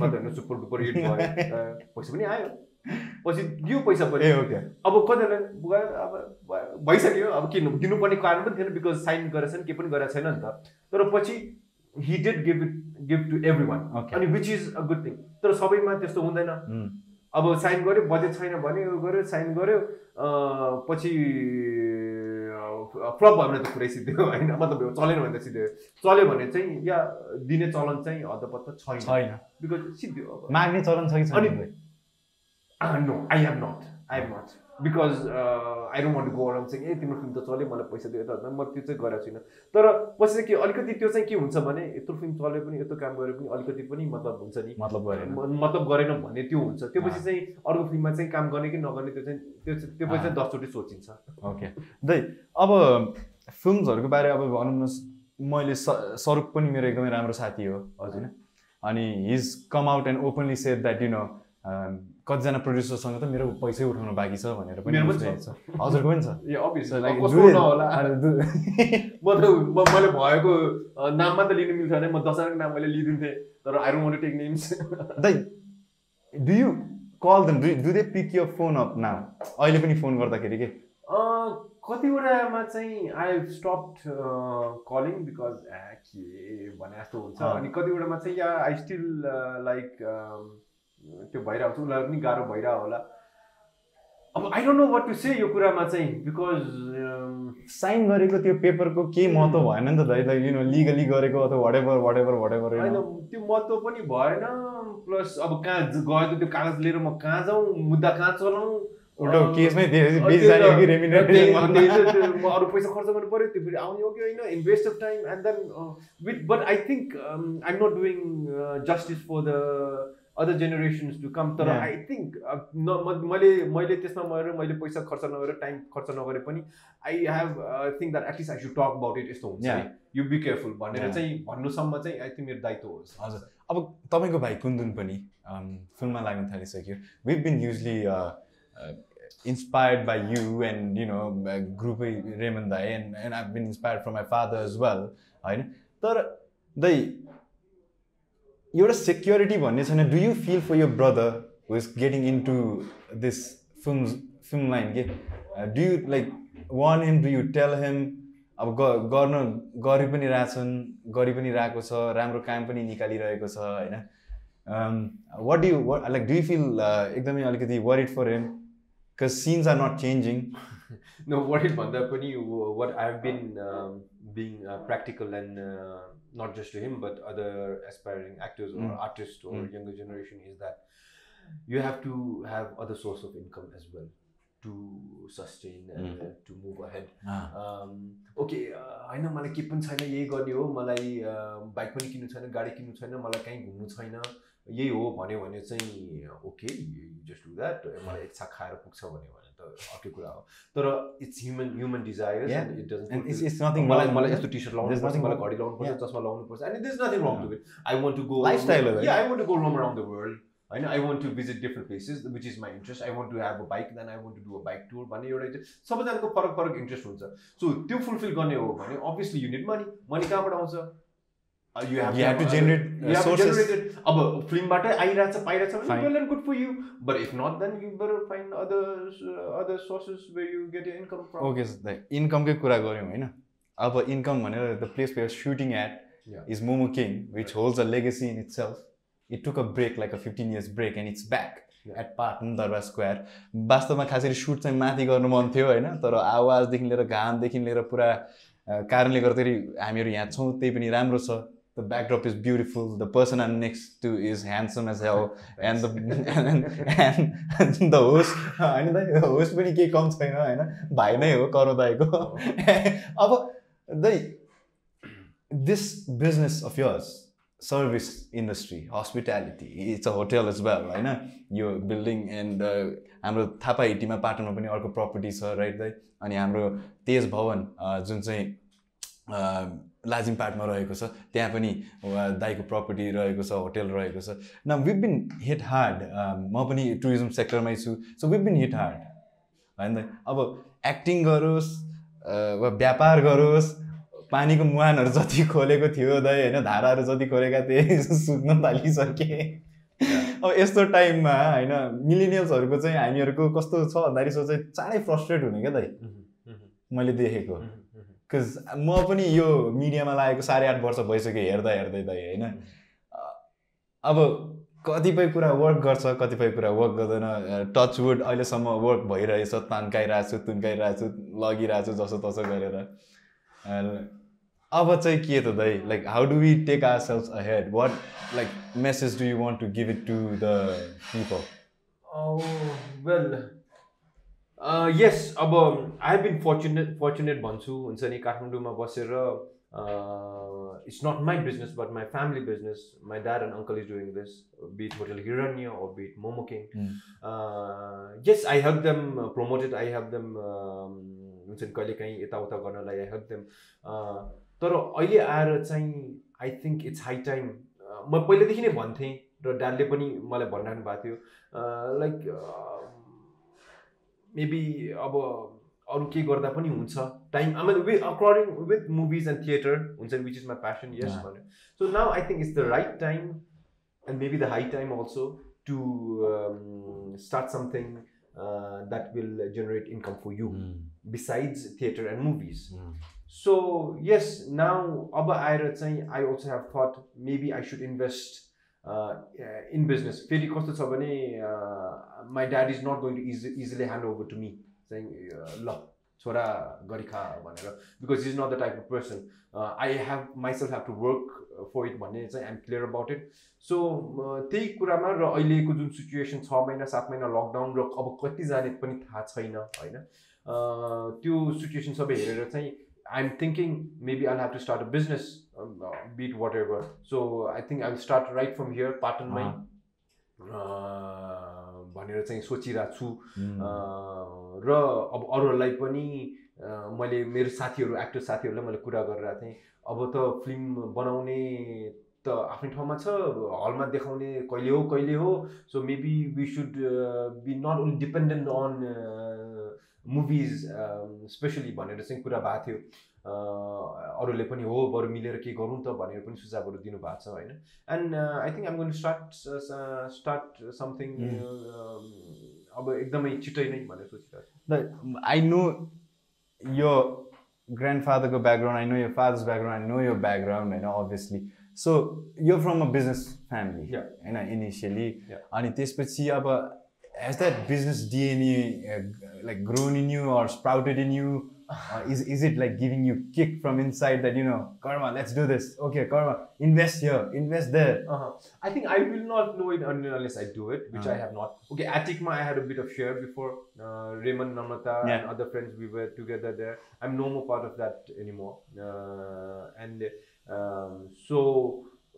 होइन सुपर डुपर हिट भयो। <laughs> पैसा पनि आयो। पछि दियो पैसा पनि अब कतिलाई गयो अब भयो- भइसक्यो। अब के दिनुपर्ने कारण पनि थिएन बिकज साइन गरेछ नि केही पनि गरेको छैन नि त। तर पछि he did give it give to every one अनि which is a good thing तर सबैमा त्यस्तो हुँदैन। अब साइन गर्यो बजेट छैन भने उयो गर्यो साइन गर्यो अँ, पछि फ्लप भयो भने त पुरै सिद्धो होइन? मतलब चलेन भने त सिद्धो चल्यो भने चाहिँ या दिने चलन चाहिँ हदपत्त छैन। छैन। बिकज सिद्धो माग्ने चलन छ कि अनि- no I have not I have not because I don't want go around चाहिँ ए तिम्रो फिल्म त चल्यो मलाई पैसा दियो त म त्यो चाहिँ गरेको छुइनँ। तर पछि चाहिँ के अलिकति त्यो चाहिँ के हुन्छ भने यत्रो फिल्म चल्यो पनि यत्रो काम गरे पनि अलिकति पनि मतलब हुन्छ नि। मतलब गरेन। मतलब गरेन भन्ने त्यो हुन्छ। त्यो पछि। चाहिँ अर्को फिल्ममा चाहिँ काम गर्ने कि नगर्ने त्यो चाहिँ त्यो त्यो पछि चाहिँ। दसचोटि सोचिन्छ। ओके दै अब फिल्महरूको बारे अब भनौँ न मैले स स्वरूप पनि मेरो एकदमै राम्रो साथी हो हजुर। अनि his come out and openly said that you know कतिजना प्रड्युसरसँग त मेरो पैसै उठाउनु बाँकी छ भनेर पनि हजुरको पनि छ। ए दु- <laughs> <laughs> म त मैले भएको नाममा त लिनु मिल्छ भने म दसजनाको नाम मैले लिइदिन्थेँ तर I don't take names though do you call them do they pick your phone up now अहिले पनि फोन गर्दाखेरि के? कतिवटामा चाहिँ आई स्टप कलिङ बिकज के भने जस्तो हुन्छ। अनि कतिवटामा चाहिँ या आई स्टिल लाइक त्यो भइरहेको छ उनीहरूलाई पनि गाह्रो भइरहेको होला। अब I don't know what to say यो कुरामा चाहिँ बिकज साइन गरेको त्यो पेपरको केही महत्त्व भएन नि त दाइ लाइक यु नो लिगली गरेको अथवा whatever whatever whatever होइन त्यो महत्त्व पनि भएन प्लस अब कहाँ गयो त त्यो कागज लिएर म कहाँ जाउँ मुद्दा कहाँ चलाउँ अँ, केसमै कि म अरू पैसा खर्च गर्नु पऱ्यो त्यो फेरि आउने हो कि होइन invest of time and then with but I think I am not doing justice for the other generations to come तर. आई थिङ्क न म- मैले मैले त्यसमा मरेर मैले पैसा खर्च नगरेर टाइम खर्च नगरे पनि I have think that at least I should talk about it यस्तो हुन्छ. यु बी केयरफुल भनेर. चाहिँ भन्नुसम्म चाहिँ आई थिङ्क मेरो दायित्व होस् हजुर अब तपाईँको भाइ कुन्दुन पनि um, फिल्ममा लाग्न थालिसक्यो we've been usually inspired by you and you know uh, ग्रुपै रेमन दाई and and I been inspired from my father as well होइन तर दै एउटा सेक्युरिटी भन्ने छैन। Do you feel for your brother who is getting in to this film film line के do you like want him do you tell him अब गर्न गरि पनि रहेछन् गरि पनि रहेको छ राम्रो काम पनि निकालिरहेको छ होइन? What do like do you feel एकदमै अलिकति worried for him because scenes are not changing. <laughs> no worried भन्दा पनि been um, being uh, practical and uh, not just to him but other aspiring actors or Mm. artists or Mm. younger generation is that you have to have other source of income as well to sustain and Mm. uh, to move ahead Ah. Okay होइन मलाई केही पनि छैन यही गर्ने हो मलाई bike पनि किन्नु छैन गाडी किन्नु छैन मलाई कहीँ घुम्नु छैन यही हो भन्यो भने चाहिँ ओके जस्ट डु द्याट मलाई इच्छा खाएर पुग्छ भन्यो भने त अर्कै कुरा हो तर इट्स ह्युमन ह्युमन डिजायर मलाई मलाई यस्तो टिसर्ट लाउनु पर्छ मलाई घडी लाउनु पर्छ चस्मा लाउनु पर्छ and this nothing wrong to with I want to go lifestyle I want to go roam around the world होइन I want to visit different places which is my interest I want to have a bike then I want to do a bike tour भन्ने एउटा चाहिँ सबैजनाको फरक फरक interest हुन्छ so त्यो fulfil गर्ने हो भने अभियसली युनिट मनी मनी कहाँबाट आउँछ यु हेभ टु जेनेरेट अब फिल्मबाटै आइरहेछ पाइरहेछ भने good for you. But if not then you better find other uh, other sources where you get your income from. Okay इन्कमकै कुरा गऱ्यौँ होइन? अब इन्कम भनेर the place where shooting at. Is momo king which holds a legacy in itself it took a break like a fifteen years break and it's back. At Patan Durbar square वास्तवमा खास गरी suit चाहिँ माथि गर्नु मन थियो होइन? तर आवाजदेखि लिएर घामदेखि लिएर पुरा कारणले गर्दाखेरि हामीहरू यहाँ छौँ त्यही पनि राम्रो छ। The backdrop is beautiful the person are next to is handsome as hell and the and the host होइन दाइ होस्ट पनि केही कम छैन होइन? भाइ नै हो करो दाईको <laughs> अब दाइ this business of yours service industry hospitality it's a hotel is well होइन? यो बिल्डिङ एन्ड हाम्रो थापा हिटीमा पाटनमा पनि अर्को प्रपर्टी छ राइट दाइ अनि हाम्रो तेज भवन अ, जुन चाहिँ लाजिमपाटमा रहेको छ। त्यहाँ पनि दाईको प्रपर्टी रहेको छ होटेल रहेको छ। न विभ बिन हिट हार्ड म पनि टुरिज्म सेक्टरमै छु। So we've been hit hard होइन? अब एक्टिङ गरोस् वा व्यापार गरोस् पानीको मुहानहरू जति खोलेको थियो दाइ होइन? धाराहरू जति खोलेका थिए <laughs> सुक्न थालिसके। अब यस्तो टाइममा होइन? मिलिनियल्सहरूको चाहिँ हामीहरूको कस्तो छ भन्दाखेरि सोचाइ चाँडै फ्रस्ट्रेट हुने क्या दाइ मैले देखेको. बिकज म पनि यो मिडियामा लागेको साढे आठ वर्ष भइसक्यो हेर्दा हेर्दै दाइ होइन? अब कतिपय कुरा वर्क गर्छ कतिपय कुरा वर्क गर्दैन। टचवुड अहिलेसम्म वर्क भइरहेछ तन्काइरहेको छु तुन्काइरहेको छु लगिरहेको छु जसो तसो गरेर। अब चाहिँ के त दाइ? Like how do we take our sales ahead what like message do you want to give it to the people Oh, well, uh, अब I have been fortunate fortunate भन्छु हुन्छ नि काठमाडौँमा बसेर it's not my business but my family business my dad and uncle is doing this bit hotel Hiranya or bit momo king yes I help them promoted I help them हुन्छ नि कहिले काहीँ यताउता गर्नलाई आई हेल्प देम तर अहिले आएर चाहिँ I think it's high time म पहिलेदेखि नै भन्थेँ र ड्याडले पनि मलाई भनिराख्नु भएको थियो। लाइक मेबी अब अरू के गर्दा पनि हुन्छ। Time I with according with movies and theatre हुन्छ which is my passion yes. भन्यो। So now I think it's the right time and maybe the high time also to start something that will generate income for you besides theatre and movies so yes now अब आएर चाहिँ I also have thought maybe I should invest in business फेरि कस्तो छ भने my dad is not going to is easily hand over to me चाहिँ ल छोरा गरी खा भनेर। Because is not the type of person I have myself have to work for it भन्ने चाहिँ I'm clear about it so त्यही कुरामा र अहिलेको जुन सिचुएसन छ महिना सात महिना लकडाउन र अब कति जाने पनि थाहा छैन होइन? त्यो सिचुएसन सबै हेरेर चाहिँ I'm thinking maybe I have to start a business but whatever so I think I will start right from here पाटनमै uh, भनेर चाहिँ सोचिरहेको छु। र अब अरूहरूलाई पनि मैले मेरो साथीहरू एक्टर साथीहरूलाई मैले कुरा गरिरहेको थिएँ। अब त फिल्म बनाउने त आफ्नै ठाउँमा छ हलमा देखाउने कहिले हो कहिले हो। So maybe we should be not only dependent on movies especially um, भनेर चाहिँ कुरा भएको थियो। अरूले पनि होपहरू मिलेर के गरौँ त भनेर पनि सुझावहरू दिनुभएको छ होइन। And I think am gonna start start something अब एकदमै छिटै नै भनेर सोच्छ द I know your grand फादरको background I know your father's background I know your background होइन obviously so you're from a business family होइन इनिसियली अनि त्यसपछि अब has that business DNA uh, like grown in you or sprouted in you? Uh, is, is it like giving you kick from inside that you know, Karma, let's do this. Okay, Karma, invest here, invest there. Uh-huh. I think I will not know it unless I do it, which I Uh. have not. Okay, Atikma, I had a bit of share before. Uh, Raymond Namata Yeah. and other friends, we were together there. I'm no more part of that anymore. Uh, and um, so.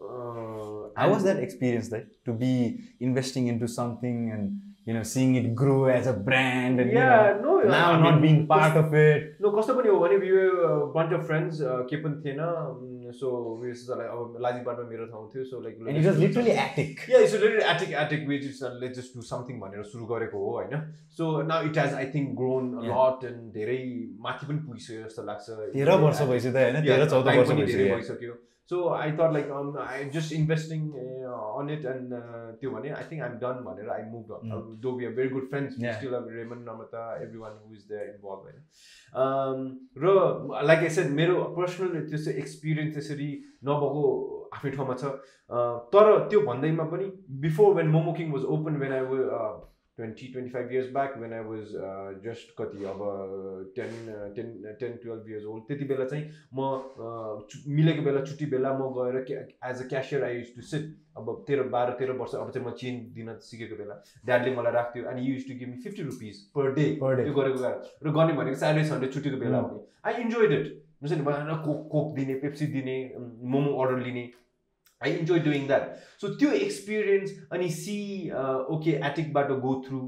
Uh, How was that experience like to be investing into something and you know seeing it grow as a brand and Yeah, you know, no, now I not mean, being part of it. No, कस्तो पनि हो भने we were a bunch of friends uh, के पनि थिएन um, so we was like अब लाजिबाटमा मेरो ठाउँ थियो so like And it was literally attic. Yeah, it's literally attic attic we just uh, let's just do something भनेर सुरु गरेको हो होइन so now it has I think grown Yeah. Lot and धेरै माथि पनि पुगिसक्यो जस्तो लाग्छ तेह्र वर्ष भइसक्यो त होइन Yeah, तेह्र चौध time वर्ष पनि धेरै भइसक्यो भइसक्यो so I thought like I just investing on it and त्यो भने आई थिङ्क आइम डन भनेर I move Mm. Though we are very good friends. Still अब remain नमता every one who is there involve होइन र like I said मेरो personal त्यस्तो experience त्यसरी नभएको आफ्नै ठाउँमा छ Uh, तर त्यो भन्दैमा पनि before when Momo King was open when I twenty twenty five years back when I was just कति अब ten ten ten twelve years old त्यति बेला चाहिँ म मिलेको बेला छुट्टी बेला म गएर as a cashier I used to sit अब तेह्र बाह्र तेह्र वर्ष अब चाहिँ म चेन दिन सिकेको बेला ड्याडले मलाई राख्थ्यो अनि used to give me fifty rupees per day Per day. त्यो गरेको कारण र गर्ने भनेको स्याटरडे सन्डे छुट्टीको बेला. हुने आई इन्जोइड इट हुन्छ नि कोक कोक दिने पेप्सी दिने मोमो अर्डर लिने I enjoy doing that so त्यो एक्सपिरियन्स अनि see okay एटिकबाट go through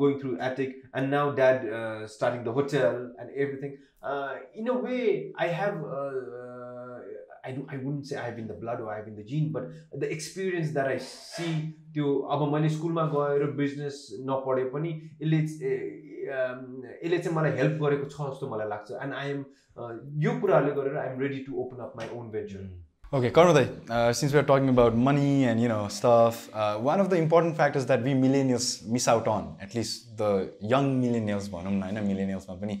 going through attic and now dad starting the hotel and everything in a way I have I do I won't say I have in the blood I have in the genes but the experience that I see त्यो अब मैले स्कुलमा गएर business नपढे पनि यसले अम, यसले चाहिँ मलाई हेल्प गरेको छ जस्तो मलाई लाग्छ. एन्ड आई एम यो कुराहरूले गरेर I am ready to open up my own venture Okay, Karmadai, uh, since we're talking about money and you know stuff, uh, one of the important factors that we millennials miss out on, at least the young millennials, भनौँ न होइन millennialsमा पनि,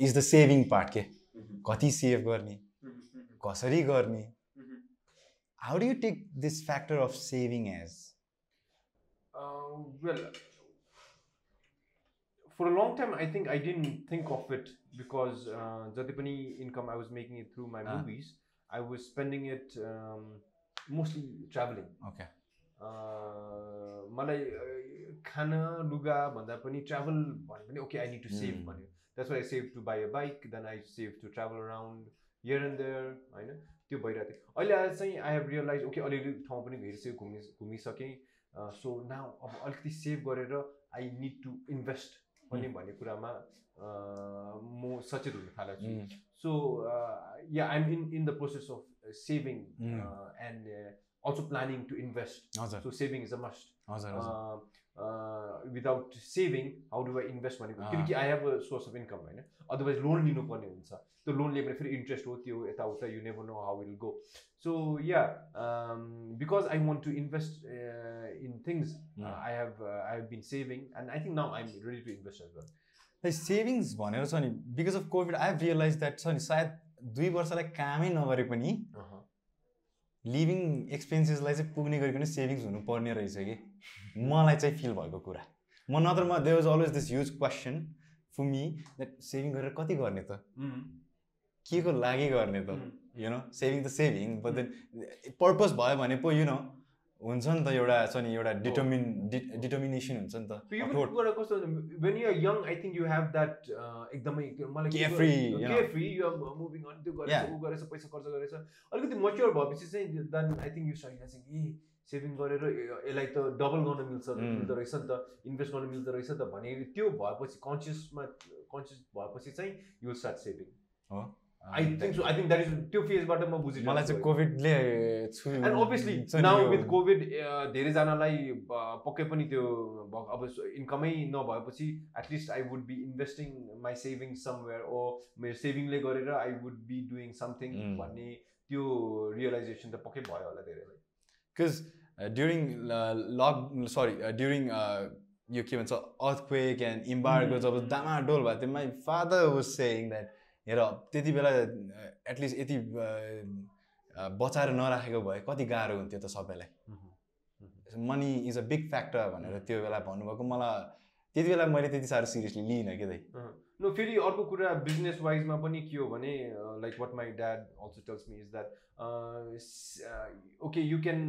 is the saving part के कति save गर्ने कसरी गर्ने how do you take this factor of saving as Uh, well, for a long time, I think I didn't think of it because uh, जति पनि income I was making it through my Ah. movies, I was spending it um, mostly traveling. okay. Uh, मलाई uh, खान लुगा भन्दा पनि travel भने पनि okay I need to save Hmm. भन्यो that's why I save to buy a bike then I save to travel around here and there होइन? त्यो भइरहेको थियो। अहिले आज चाहिँ आई हेभ रियलाइज ओके अलिअलि ठाउँ पनि हेरिसक्यो घुमि घुमिसकेँ। सो नाउ अब अलिकति सेभ गरेर आई निड टु इन्भेस्ट पनि भन्ने कुरामा uh, म सचेत हुन थालेको छु Mm. So uh, yeah, I'm in in the process of uh, saving Mm. uh, and uh, also planning to invest. हजुर So saving is a must. हजुर हजुर Uh, uh, without saving, how do I invest money? Ah. किनकि I have a source of income होइन otherwise loan लिनुपर्ने हुन्छ त्यो loan लियो भने फेरि इन्ट्रेस्ट हो त्यो यताउता you never know how will go so yeah because I want to invest in things Mm. I have I have been saving and I think now I am ready to invest as well like savings भनेर छ नि because of COVID I have realize that छ नि सायद दुई वर्षलाई कामै नगरे पनि लिभिङ एक्सपेन्सेसलाई चाहिँ पुग्ने गरिकन सेभिङ्स हुनुपर्ने रहेछ कि। मलाई चाहिँ फिल भएको कुरा। म नत्र म they was always this huge question for me that saving गरेर कति गर्ने त? के को लागि गर्ने त? यु नो सेभिङ त सेभिङ बट देन पर्पज भयो भने पो यु नो हुन्छ नि त एउटा छ नि एउटा डिटर्मिन डिटर्मिनेसन हुन्छ नि त यो। पनि कुरा कस्तो when you young I think you have that एकदमै मलाई के Carefree, गर्नु- you know. carefree, you are moving on त्यो गरेछ. ऊ गरेछ पैसा खर्च गरेछ अलिकति मच्योर भएपछि चाहिँ then I think you start चाहिँ ए सेभिङ गरेर यसलाई त डबल गर्न मिल्छ Mm. मिल्दो रहेछ नि त इन्भेस्ट गर्न मिल्दो रहेछ त भने त्यो भएपछि कन्सियसमा कन्सियस भएपछि चाहिँ यु स्टार्ट सेभिङ हो I think so I think that is त्यो फेजबाट म बुझिरहेको मलाई चाहिँ। कोभिडले छु एन्ड अभियसली नि नाउ विथ कोभिड धेरैजनालाई पक्कै पनि त्यो अब इन्कमै नभएपछि at least I would be investing my saving somewhere or मेरो सेभिङले गरेर I would be doing something. भन्ने त्यो रियलाइजेसन त पक्कै भयो होला धेरैलाई because during lock sorry during यो के भन्छ अर्थक्वेक एन्ड इम्बार्गो जब डामाडोल भयो त्यो my father was saying that हेर त्यति बेला एटलिस्ट यति बचाएर नराखेको भए कति गाह्रो हुन्थ्यो त सबैलाई। Money is a big factor भनेर त्यो बेला भन्नुभएको। मलाई त्यति बेला मैले त्यति साह्रो सिरियसली लिइनँ कि दाइ नो फेरि अर्को कुरा बिजनेस वाइजमा पनि के हो भने like what my dad also tells me is that okay you can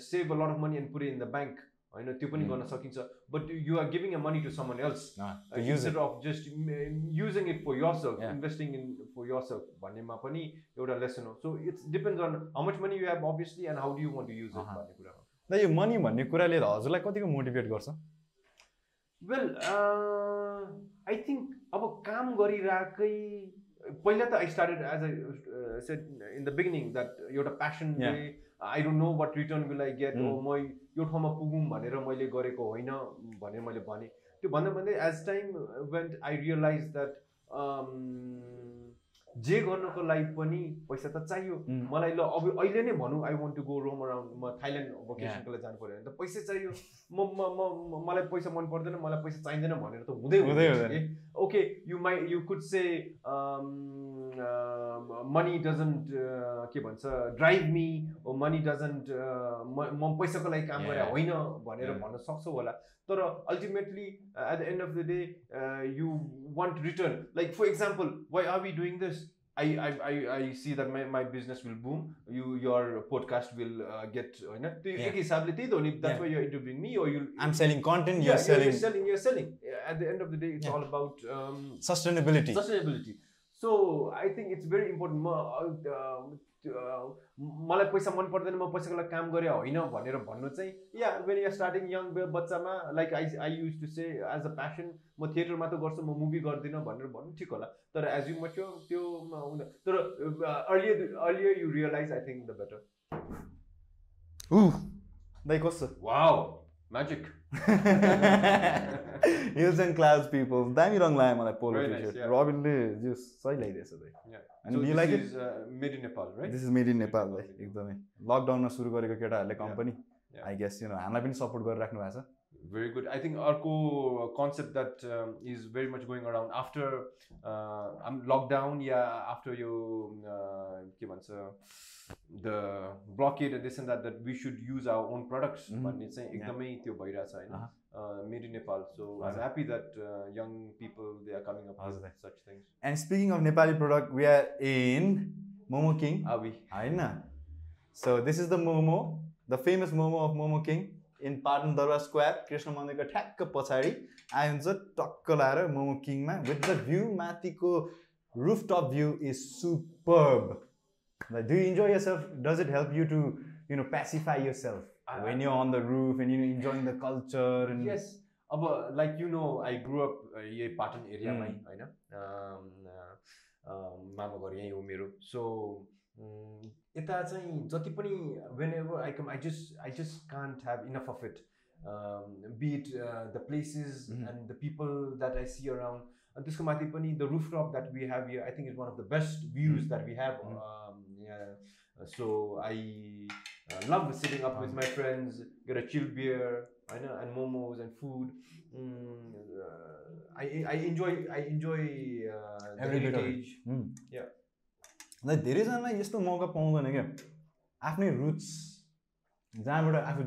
save a lot of money and put in the bank होइन त्यो पनि. गर्न सकिन्छ but you are giving a money to someone else use instead of just m- using it for yourself, Yeah. investing in for yourself भन्नेमा पनि एउटा lesson हो so it's depends on how much money you have obviously and how do you want to use it. भन्ने कुरामा यो money भन्ने कुराले हजुरलाई कतिको मोटिभेट गर्छ वेल आई थिङ्क अब काम गरिरहेकै पहिला त I started as a set in the beginning that एउटा passion. I don't know what return will I get म यो ठाउँमा पुगौँ भनेर मैले गरेको होइन भनेर मैले भने। त्यो भन्दा भन्दै as time went I realize that जे गर्नको लागि पनि पैसा त चाहियो। Mm. मलाई ल अब अहिले नै भनौँ I want to go roam around म थाइल्यान्ड भोकेसनको लागि जानु पऱ्यो भने त पैसा चाहियो। म म मलाई पैसा मन पर्दैन मलाई पैसा चाहिँदैन भनेर त हुँदै हुँदै। Okay you might you could say money doesn't के भन्छ ड्राइभ मी मनी डजन्ट म पैसाको लागि काम गरे. होइन भनेर. भन्न सक्छौ होला तर ultimately at the end of the day you want return like for example why are we doing this I, I, I, I see that my, my business will boom. You your podcast will uh, get होइन त्यो Yeah. एक हिसाबले त्यही त हो नि that's Yeah. why you're interviewing me or you content yeah, you're you're, selling you're selling at the end of the day it's Yeah. all about um, sustainability sustainability so I think it's very important. म मलाई पैसा मन पर्दैन म पैसाको लागि काम गरे होइन भनेर भन्नु चाहिँ yeah when you starting young बच्चामा like I I used to say as a passion म थिएटरमा त गर्छु म मुभी गर्दिनँ भनेर भन्नु ठिक होला। तर एज यु मच्यो त्यो तर earlier earlier you realize I think the better दाइ कस्तो wow magic hills and clouds people दामी रङ लाग्यो मलाई पोलो टी सर्ट. रबिनले जो सही लगाइदिएछ दाइ Yeah. And So you this like it? is, made in Nepal, right? This is made in Nepal एकदमै लकडाउनमा सुरु गरेको केटाहरूले कम्पनी. आई गेस यु हामीलाई पनि सपोर्ट गरिराख्नु भएको छ Very good. I think Arco concept that um, is very much going around after uh, um, lockdown, yeah, after you, uh, के भन्छ, the blockade and this and that, that we should use our own products. Mhm. भन्ने चाहिँ एकदमै त्यो भइरहेछ होइन Uh-huh. Uh, made in Nepal. So I'm हजुर. happy that uh, young people they are coming up हजुर. with such things. And speaking of Nepali product we are in Momo King Are we? होइन so this is the momo the famous momo of Momo King in Patan Durbar square Krishna मन्दिरको ठ्याक्क पछाडि आयो हुन्छ टक्क लाएर मोमो किङमा with the view माथिको roof top view is superb do enjoy yourself does it help you to you know pacify yourself when you on the roof and you enjoying the culture and Yes. अब like you know I grow up यही पाटन एरियामै. होइन मामा घर यहीँ हो मेरो so यता चाहिँ जति पनि whenever I come I just I just can't have enough of it be it the places Mhm. And the people that I see around अनि त्यसको माथि पनि the roof top that we have you I think is one of the best views that we have so I love sitting up with my friends get a chilled beer, I know, and momos and food. Mm, uh, I I enjoy ल धेरैजनालाई यस्तो मौका पाउँदैन क्या आफ्नै roots जहाँबाट आफू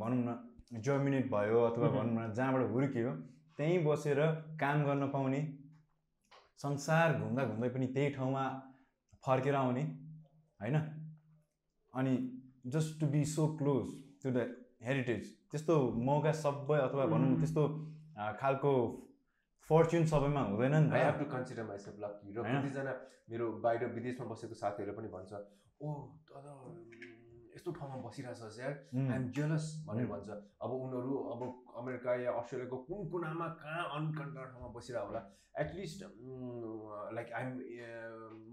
भनौँ न जर्मिनेट भयो अथवा. भनौँ न जहाँबाट हुर्कियो त्यहीँ बसेर काम गर्न पाउने संसार घुम्दा घुम्दै पनि त्यही ठाउँमा फर्केर आउने होइन अनि just to be so close to the heritage त्यस्तो मौका सबै अथवा भनौँ न. त्यस्तो खालको फर्च्युन सबैमा हुँदैन नि I have त to consider myself lucky. र? कतिजना मेरो बाहिर विदेशमा बसेको साथीहरू पनि भन्छ ओ तर यस्तो ठाउँमा बसिरहेछ यार Mm. आइएम जेलस भनेर. भन्छ अब उनीहरू अब अमेरिका या अस्ट्रेलियाको कुन कुनामा कहाँ अनकन्ट्रा ठाउँमा बसिरहेको होला एटलिस्ट लाइक आइएम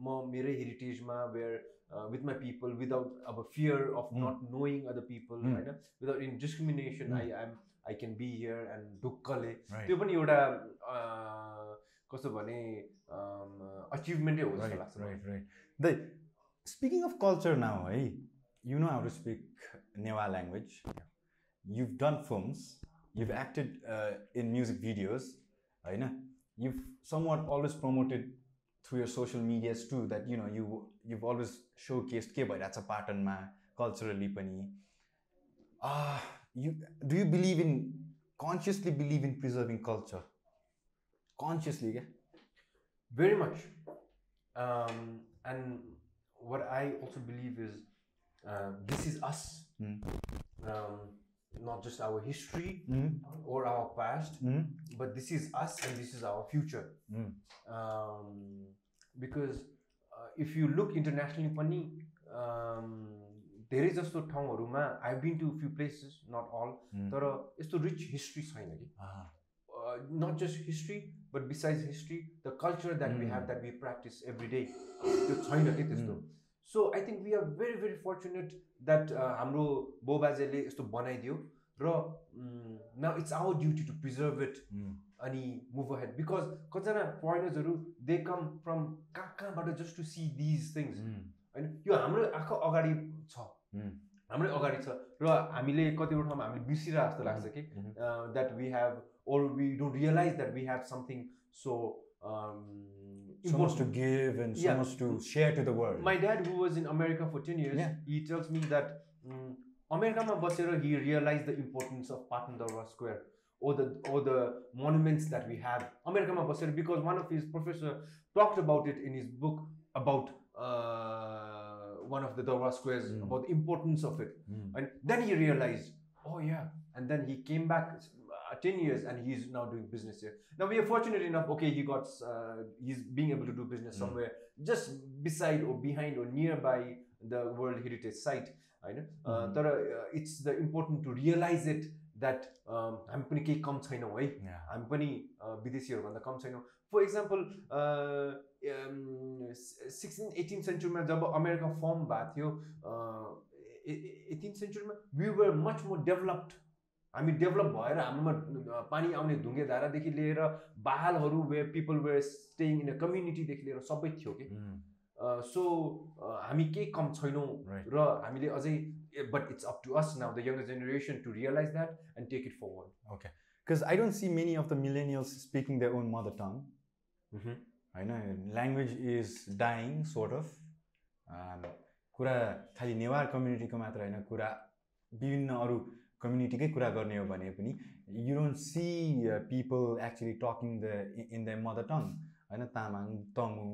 म मेरै हेरिटेजमा where with my people without अब fear of. Not knowing other people. होइन without in discrimination. I I'm I can be here and ढुक्कले Right. त्यो पनि एउटा अँ, कस्तो भने अचिभमेन्टै हो जस्तो Right, लाग्छ मलाई। right, right. The speaking of culture now, hey, you know how to speak Newa language. You've done films. You've acted uh, in music videos. I know. You've somewhat always promoted through your social medias too that you know you you've always showcased ke bhairachha patternma culturally pani. Ah, you do you believe in consciously believe in preserving culture? Consciously, yeah? Very much. Um, and what I also believe is uh, this is us, Mm. um, not just our history Mm. or our past, Mm. but this is us and this is our future. Mm. Um, because uh, if you look internationally, um, धेरै जस्तो ठाउँहरूमा I been to few places not all. तर यस्तो rich history छैन कि. Not just history but besides history the culture that we. Have that we practice every day त्यो छैन कि त्यस्तो. So I think we are very very fortunate that हाम्रो बाउबाजेले यस्तो बनाइदियो र न it's our duty to preserve it. अनि मुभ हेड बिकज कतिजना फरेनर्सहरू दे कम फ्रम कहाँ कहाँबाट just to see these things. होइन यो हाम्रो आँखा अगाडि छ Mm. हाम्रै अगाडि छ र हामीले कतिवटा ठाउँमा हामीले बिर्सिरह जस्तो लाग्छ कि Mhm. That we have or we don't realise that we have something so So much to give and so Yeah. much to share to the world. My dad, who was in America for 10 years, Yeah. he tells me that um, अमेरिकामा बसेर he realized the importance of Patan Darbar Square or the or the monuments that we have. अमेरिकामा बसेर because one of his professor talked about it in his book about uh, one of the Darwa squares mm. about the importance of it. Mm. And then he realized, oh yeah. And then he came back uh, 10 years and he's now doing business here. Now we are fortunate enough, okay, he got, uh, he's being able to do business mm. somewhere just beside or behind or nearby the World Heritage Site. I know. Uh, hmm. uh, it's the important to realize it that हामी पनि केही कम छैनौँ है. हामी पनि विदेशीहरूभन्दा कम छैनौँ फर इक्जाम्पल सिक्सटिन एटिन सेन्चुरीमा जब अमेरिका फर्म भएको थियो eighteen सेन्चुरीमा we were much more developed हामी डेभलप भएर हाम्रोमा पानी आउने ढुङ्गे धारादेखि लिएर बालहरू way people were staying in a कम्युनिटीदेखि लिएर सबै थियो कि Mm. सो हामी केही कम छैनौँ. र हामीले अझै but it's up to us now the younger generation to realize that and take it forward Okay. Because I don't see many of the millennials speaking their own mother tongue. होइन language is dying sort of कुरा खालि नेवार कम्युनिटीको मात्र होइन कुरा विभिन्न अरू कम्युनिटीकै कुरा गर्ने हो भने पनि you don't see people actually talking the in the mother tongue होइन तामाङ तमु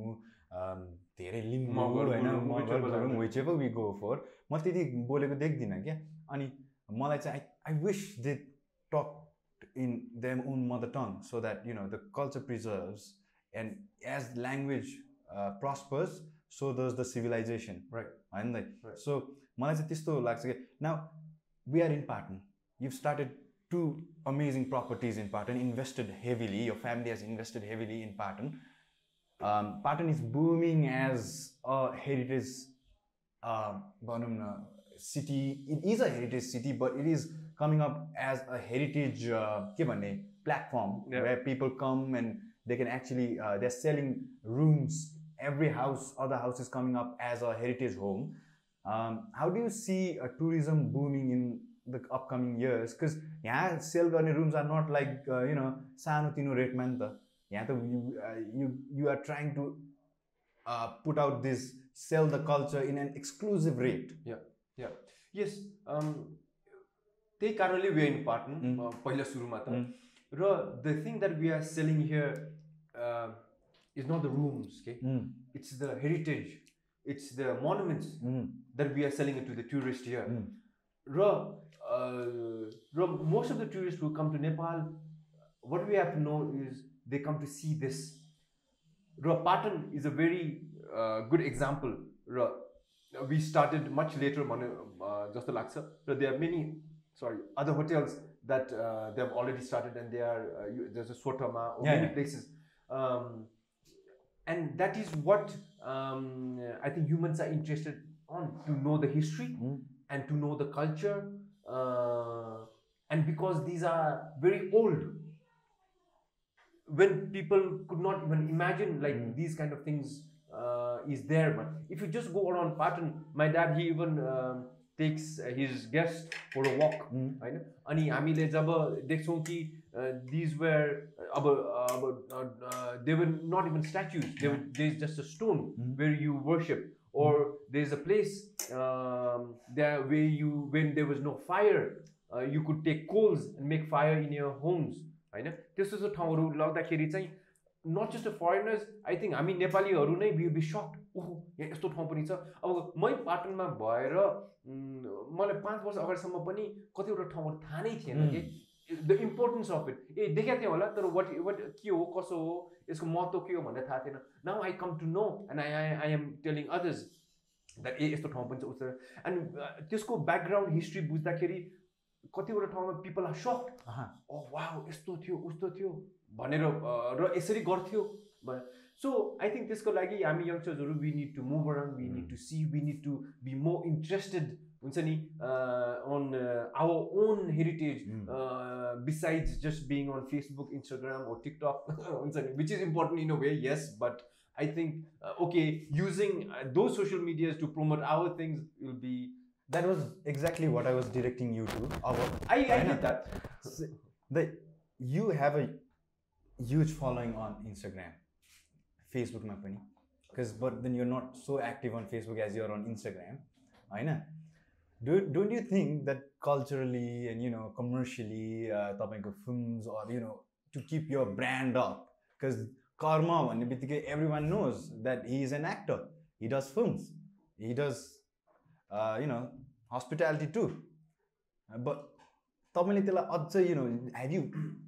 um, धेरै मगर, होइन. Which ever we go for म त्यति बोलेको देख्दिनँ क्या अनि मलाई चाहिँ I I wish they talk in them own mother tongue so that you know the culture preserves and as language prospers so does the civilisation Right. होइन. दाइ सो मलाई चाहिँ त्यस्तो लाग्छ कि now we are in Patan you started to amazing properties in Patan invested heavily यो family has invested heavily in Patan Patan is booming as a heritage भनौँ न city it is a heritage city but it is coming up as a heritage के भन्ने platform Yeah. where people come and they can actually uh, they're selling rooms every house other house is coming up as a heritage home um, how do you see uh, tourism booming in the upcoming years because यहाँ sell गर्ने rooms are not like uh, you know सानो तिनो रेटमा नि त यहाँ त you, uh, you, you are trying to uh, put out this sell the culture in an exclusive rate या यस त्यही कारणले वे इन पार्टन Mm. पहिला सुरुमा त Mm. र the thing that we are selling here is not the rooms के mm. It's the heritage it's the monuments Mm. That we are selling to the tourist here Mm. र uh, र most of the tourist who come to Nepal what we have to know is they come to see this. Ra Patan is a very uh, good example. We started much later on just the Laksa. There are many, sorry, other hotels that uh, they have already started, and they are uh, there's a Swatama or yeah, many yeah. places. Um, and that is what um, I think humans are interested on to know the history mm. and to know the culture, uh, and because these are very old when people could not even imagine like Mm. these kind of things uh, is there but if you just go around Patan my dad he even um, takes uh, his guests for a walk Mm. होइन अनि हामीले जब देख्छौँ कि these where अब अब they were not even statues they they is just a stone Mm. Where you worship or there is a place um, there where you when there was no fire uh, you could take coals and make fire in your homes होइन? त्यस्तो त्यस्तो ठाउँहरू लग्दाखेरि चाहिँ not just a foreigners I think हामी नेपालीहरू नै be be sucked ओहो यहाँ यस्तो ठाउँ पनि छ। अब मै पाटनमा भएर मलाई पाँच वर्ष अगाडिसम्म पनि कतिवटा ठाउँहरू थाहा नै थिएन कि? द इम्पोर्टेन्स अफ इट ए देखाएको थिएँ होला तर वाट वाट के हो कसो हो यसको महत्त्व के हो भनेर थाहा थिएन। Now I come to know and I I I am telling others that ए यस्तो ठाउँ पनि छ उस्तो एन्ड त्यसको ब्याकग्राउन्ड हिस्ट्री बुझ्दाखेरि कतिवटा ठाउँमा पिपल आर अहँ। ओ वा यस्तो थियो उस्तो थियो भनेर र यसरी गर्थ्यो सो आई थिङ्क त्यसको लागि हामी यङ्स्टर्सहरू we need to move around we need to see we need to be more interested हुन्छ नि on our own heritage. Besides just being on Facebook Instagram or TikTok <laughs> हुन्छ नि which is important in a way yes but I think okay using though social medias to promote our things will be That was exactly what I was directing you to. Our, I I Why did not? That the, you have a huge following on Instagram, Facebook मा पनि because but then you're not so active on Facebook as you're on Instagram, होइन? Do don't you think that culturally and you know commercially uh, तपाईँको films or you know to keep your brand up because Karma भन्ने बित्तिकै everyone knows that he is an actor. He does films. He does uh, you know hospitality too. Uh, but तपाईँले त्यसलाई अझै you know have you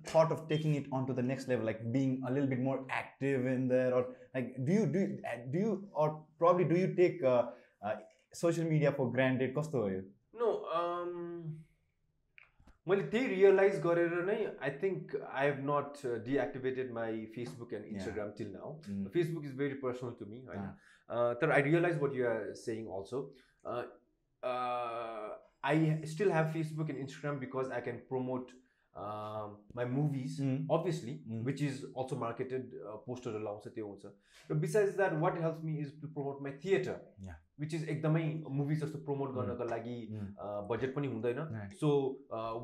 thought of taking it on to the next level like being a lil bit more active in there or like do you do do you or probably do you take social media for granted कस्तो हो यो no मैले त्यही realise गरेर नै I think I have not deactivated my Facebook and Instagram till now Mm. Facebook is very personal to me होइन Uh, तर I realise what you are saying also I still have Facebook and Instagram because I can promote my movies obviously which is also marketed uh, पोस्टरहरू लाउँछ त्यो हुन्छ र besides that what helps me is to promote my theater Yeah. which is एकदमै movie जस्तो promote गर्नको लागि budget पनि हुँदैन. So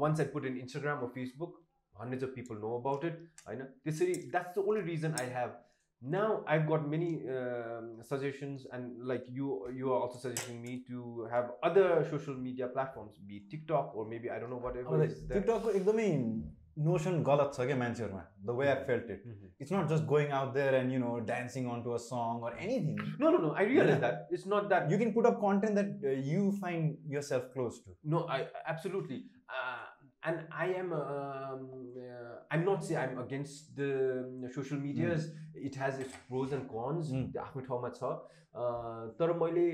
once I put in Instagram or Facebook hundreds of people know about it होइन त्यसरी that's the only reason I have now i've got many um, suggestions and like you you are also suggesting me to have other social media platforms be it tiktok or maybe i don't know whatever is there टिकटकको एकदमै notion गलत छ क्या मान्छेहरूमा the way I felt it Mhm. It's not just going out there and you know dancing on to a song or anything no no no i realize Yeah. that it's not that you can put up content that uh, you find yourself close to No, I absolutely, uh, and I am. Um, uh, I'm not saying I'm against the um, social medias. It has its pros and cons. Mm. त्यो आफ्नो ठाउँमा छ Uh, तर मैले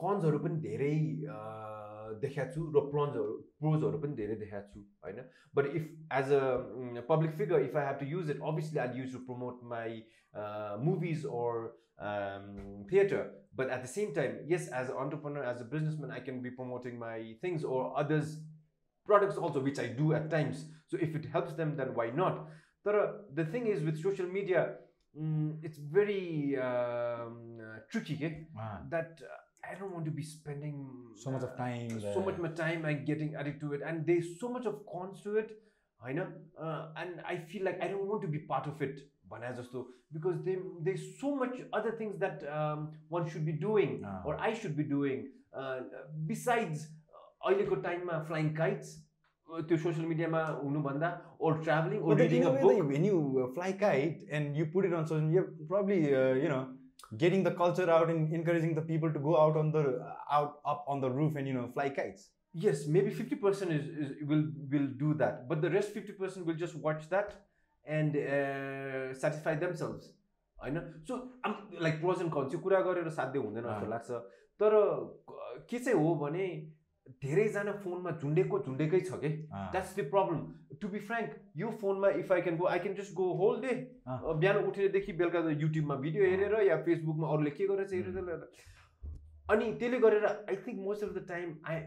कन्सहरू पनि धेरै देखाएको छु र प्रोन्सहरू प्रोजहरू पनि धेरै देखाएको छु होइन but if as a public figure if I have to use it obviously I use to promote my movies or um, theater. But at the same time, yes, as an entrepreneur, as a businessman, I can be promoting my things or others' products also, which I do at times. So if it helps them, then why not? But uh, the thing is with social media, mm, it's very um, uh, tricky. Okay? Ah, That uh, I don't want to be spending so much of uh, time so there. much my time and getting added to it, and there's so much of cons to it. I know, uh, and I feel like I don't want to be part of it, भने जस्तो because they, there's so much other things that um, one should be doing Ah. or I should be doing. Uh, besides, अहिलेको टाइममा flying kites त्यो social मिडियामा हुनुभन्दा uh, kite and you put it on social media, you're probably uh, you know getting the culture out and encouraging the people to go out on the out up on the roof and you know fly kites. Yes, maybe 50% is, is will will do that, but the rest 50% will just watch that and uh, satisfy themselves. होइन so like pros and cons यो कुरा गरेर साध्य हुँदैन जस्तो। लाग्छ तर क- के चाहिँ हो भने धेरैजना फोनमा झुन्डेको झुन्डेकै छ कि? That's the problem to be frank यो फोनमा if I can go I can just go whole day. बिहान उठेरदेखि बेलुका युट्युबमा भिडियो हेरेर या फेसबुकमा अरूले के गरेर चाहिँ हेरेर अनि त्यसले गरेर I think most of the time I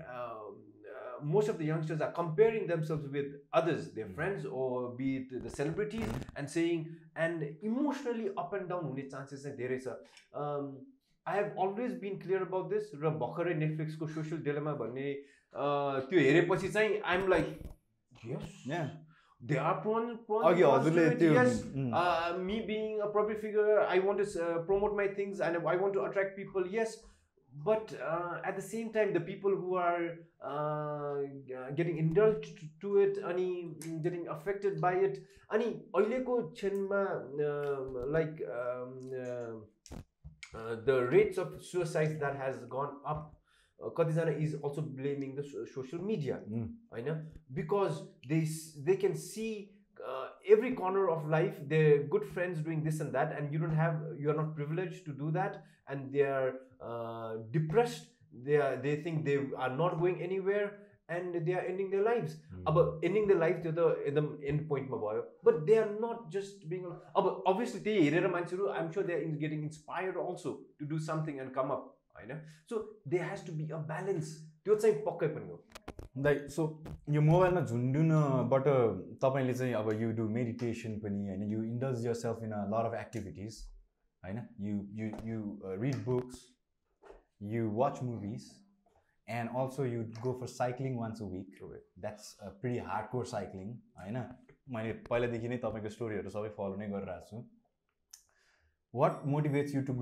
most of the youngsters are comparing themselves with others there. Friends or be it the celebrities and saying and emotionally up and down हुने चान्सेस चाहिँ धेरै छ। I have always been clear about this र भर्खरै नेटफ्लिक्सको social डेलामा भन्ने अँ, त्यो हेरेपछि चाहिँ I'm like yes. They are yes uh, public figure, I want to uh, promote my things and I want to attract people, yes. But uh, at the same time, the people who are uh, getting indulged to it, अनि getting affected by it, अनि अहिलेको क्षणमा uh, like um, uh, uh, the rates of suicides that has gone up, uh, कतिजना is also blaming the so- social media. Um, होइन because they they can see every corner of life their good friends doing this and that and you don't have you are not privileged to do that and they are uh, depressed they are they think they are not going anywhere And they are ending their lives. उम्. अब ending their life त्यो त एकदम end पोइन्टमा भयो but they are not just being अब obviously त्यही हेरेर मान्छेहरू I'm sure they are getting inspired also to do something and come up होइन so they has to be a balance त्यो चाहिँ पक्कै पनि हो दाइ सो यो मोबाइलमा झुन्डुनबाट तपाईँले चाहिँ अब यु डु मेडिटेसन पनि होइन you indulge yourself in a lot of activities होइन you you you read books you watch movies and also you go for cycling once a week that's pretty hardcore cycling होइन? मैले पहिलादेखि नै तपाईँको स्टोरीहरू सबै फलो नै गरिरहेको छु। What motivates you to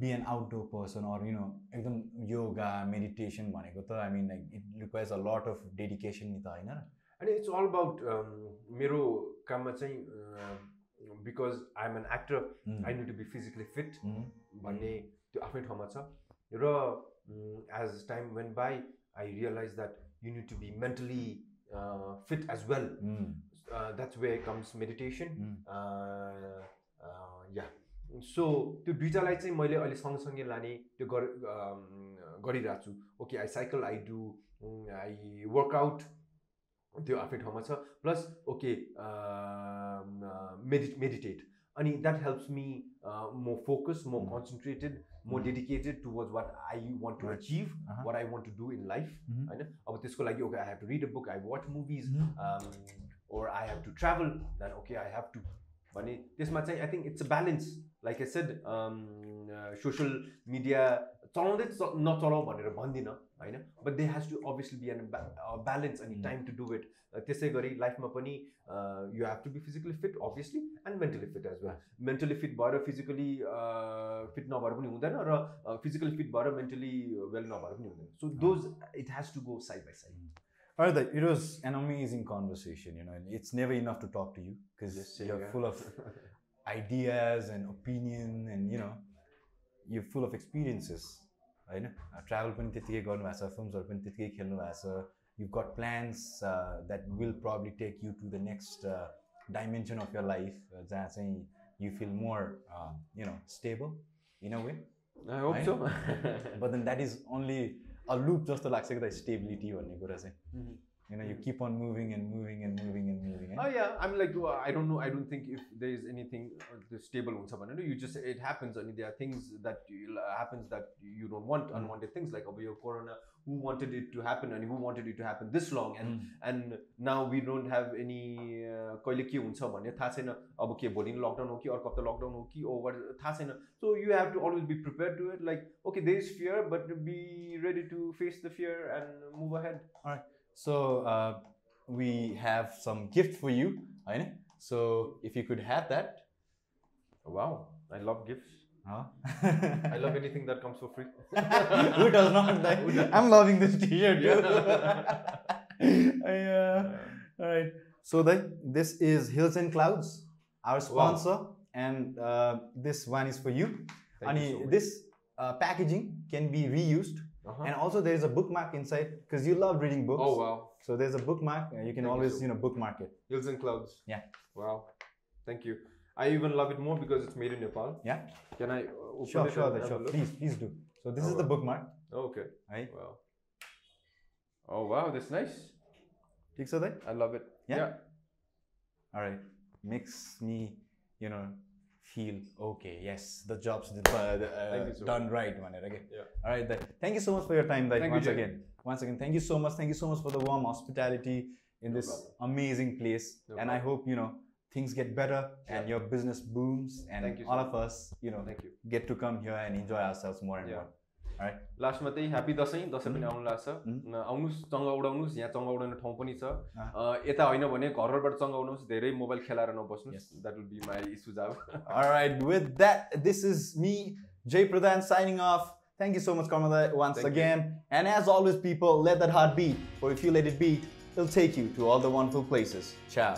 be an outdoor person or you know एकदम योगा मेडिटेसन भनेको त I mean like it requires a lot of dedication नि त होइन अनि इट्स अल अबाउट मेरो काममा चाहिँ because I am an actor Mm. I need to be physically fit Mm. भन्ने त्यो आफ्नै ठाउँमा छ। र as time when by I realise that you need to be mentally fit as well Mm. That's way comes meditation Mm. Yeah so त्यो दुइटालाई चाहिँ मैले अहिले सँगसँगै लाने त्यो गर गरिरहेको छु okay I cycle I do I workout त्यो आफ्नै ठाउँमा छ। प्लस ओके मेडि मेडिटेट अनि that helps me more focus more Mm. Concentrated more Mm. Dedicated towards what I want to Right. Achieve Uh-huh. What I want to do in life Mhm. होइन अब त्यसको लागि okay I have to read a book I watch movies Mhm. um, or I have to travel, then okay, I have to. भने त्यसमा चाहिँ I think it's a balance like I said social media चलाउँदै नचलाऊ भनेर भन्दिनँ होइन but they has to obviously be an balance अनि. Time to do it त्यसै गरी लाइफमा पनि you have to be physically fit obviously and mentally fit as well mentally fit भएर फिजिकली फिट नभएर पनि हुँदैन र फिजिकली फिट भएर मेन्टली वेल नभएर पनि हुँदैन so those it has to go side by side Alright, then, it was an amazing conversation. You know, and it's never enough to talk to you because Yes, you're here. full of <laughs> ideas and opinion, and you know, you're full of experiences. होइन travel पनि त्यत्तिकै गर्नुभएको छ फिल्मसहरू पनि त्यत्तिकै खेल्नु भएको छ you got plans that will probably take you to the next dimension of your life जहाँ चाहिँ you feel more you know stable in a way I hope है? so. But then that is only a loop जस्तो लाग्छ कि त stability भन्ने कुरा चाहिँ <laughs> you know you keep on moving and moving and moving and moving eh? Oh yeah, I'm like uh, I don't know. I don't think if there is anything uh, the stable हुन्छ भनेर you just it happens and there are things that you, uh, happens that you don't want Mm. unwanted things like over your corona. Who wanted it to happen and who wanted it to happen this long and Mm. and now we don't have any uh, कहिले के हुन्छ भन्ने थाहा छैन अब के भोलि lockdown हो कि अर्को हप्ता लकडाउन हो कि ओभर थाहा छैन so you have to always be prepare to it like okay they is fear but be ready to face the fear and move ahead so uh, we have some gift for you, Aine. So if you could have that. Oh, wow, I love gifts. Huh? I love anything that comes for free. <laughs> Who does not? <laughs> Like, I'm loving this t-shirt. Yeah. <laughs> I, uh, all right. So the, this is Hills and Clouds, our sponsor, wow. and uh, this one is for you. Thank and you so this uh, packaging can be reused uh-huh. And also, there's a bookmark inside because you love reading books. Oh wow! So there's a bookmark. you can Thank always you. you know bookmark it. Hills and clouds. Yeah. Wow. Thank you. I even love it more because it's made in Nepal. Yeah. Can I open sure, it? Sure, sure, sure. Please, please do. So this oh, is wow. the bookmark. Oh, okay. Right. Wow. Oh wow, that's nice. ठीक so I love it. Yeah? yeah. All right. Makes me, you know, feel okay yes the job's the, the, uh, uh so done much. right man. okay yeah. all right then. thank you so much for your time like, once you, again once again thank you so much thank you so much for the warm hospitality in no this problem. amazing place no and problem. i hope you know things get better yeah. and your business booms and you, all of us you know you. get to come here and enjoy ourselves more and yeah. more लास्टमा त्यही happy Dashain Dashain पनि आउनु लाग्छ Mm. आउनुहोस् चङ्गा उडाउनुहोस् यहाँ चङ्गा उडाउने ठाउँ पनि छ Ah. यता होइन भने घरबाट चङ्गा उडाउनुहोस् धेरै मोबाइल खेलाएर. नबस्नुहोस् द्याट विल बी माई सुझाव right, with that, this is me, Jay Pradhan, signing off. Thank you so much, Kamala, once Thank you. again. And as always, people, let that heart beat, or if you let it beat, it'll take you to all the wonderful places. Ciao.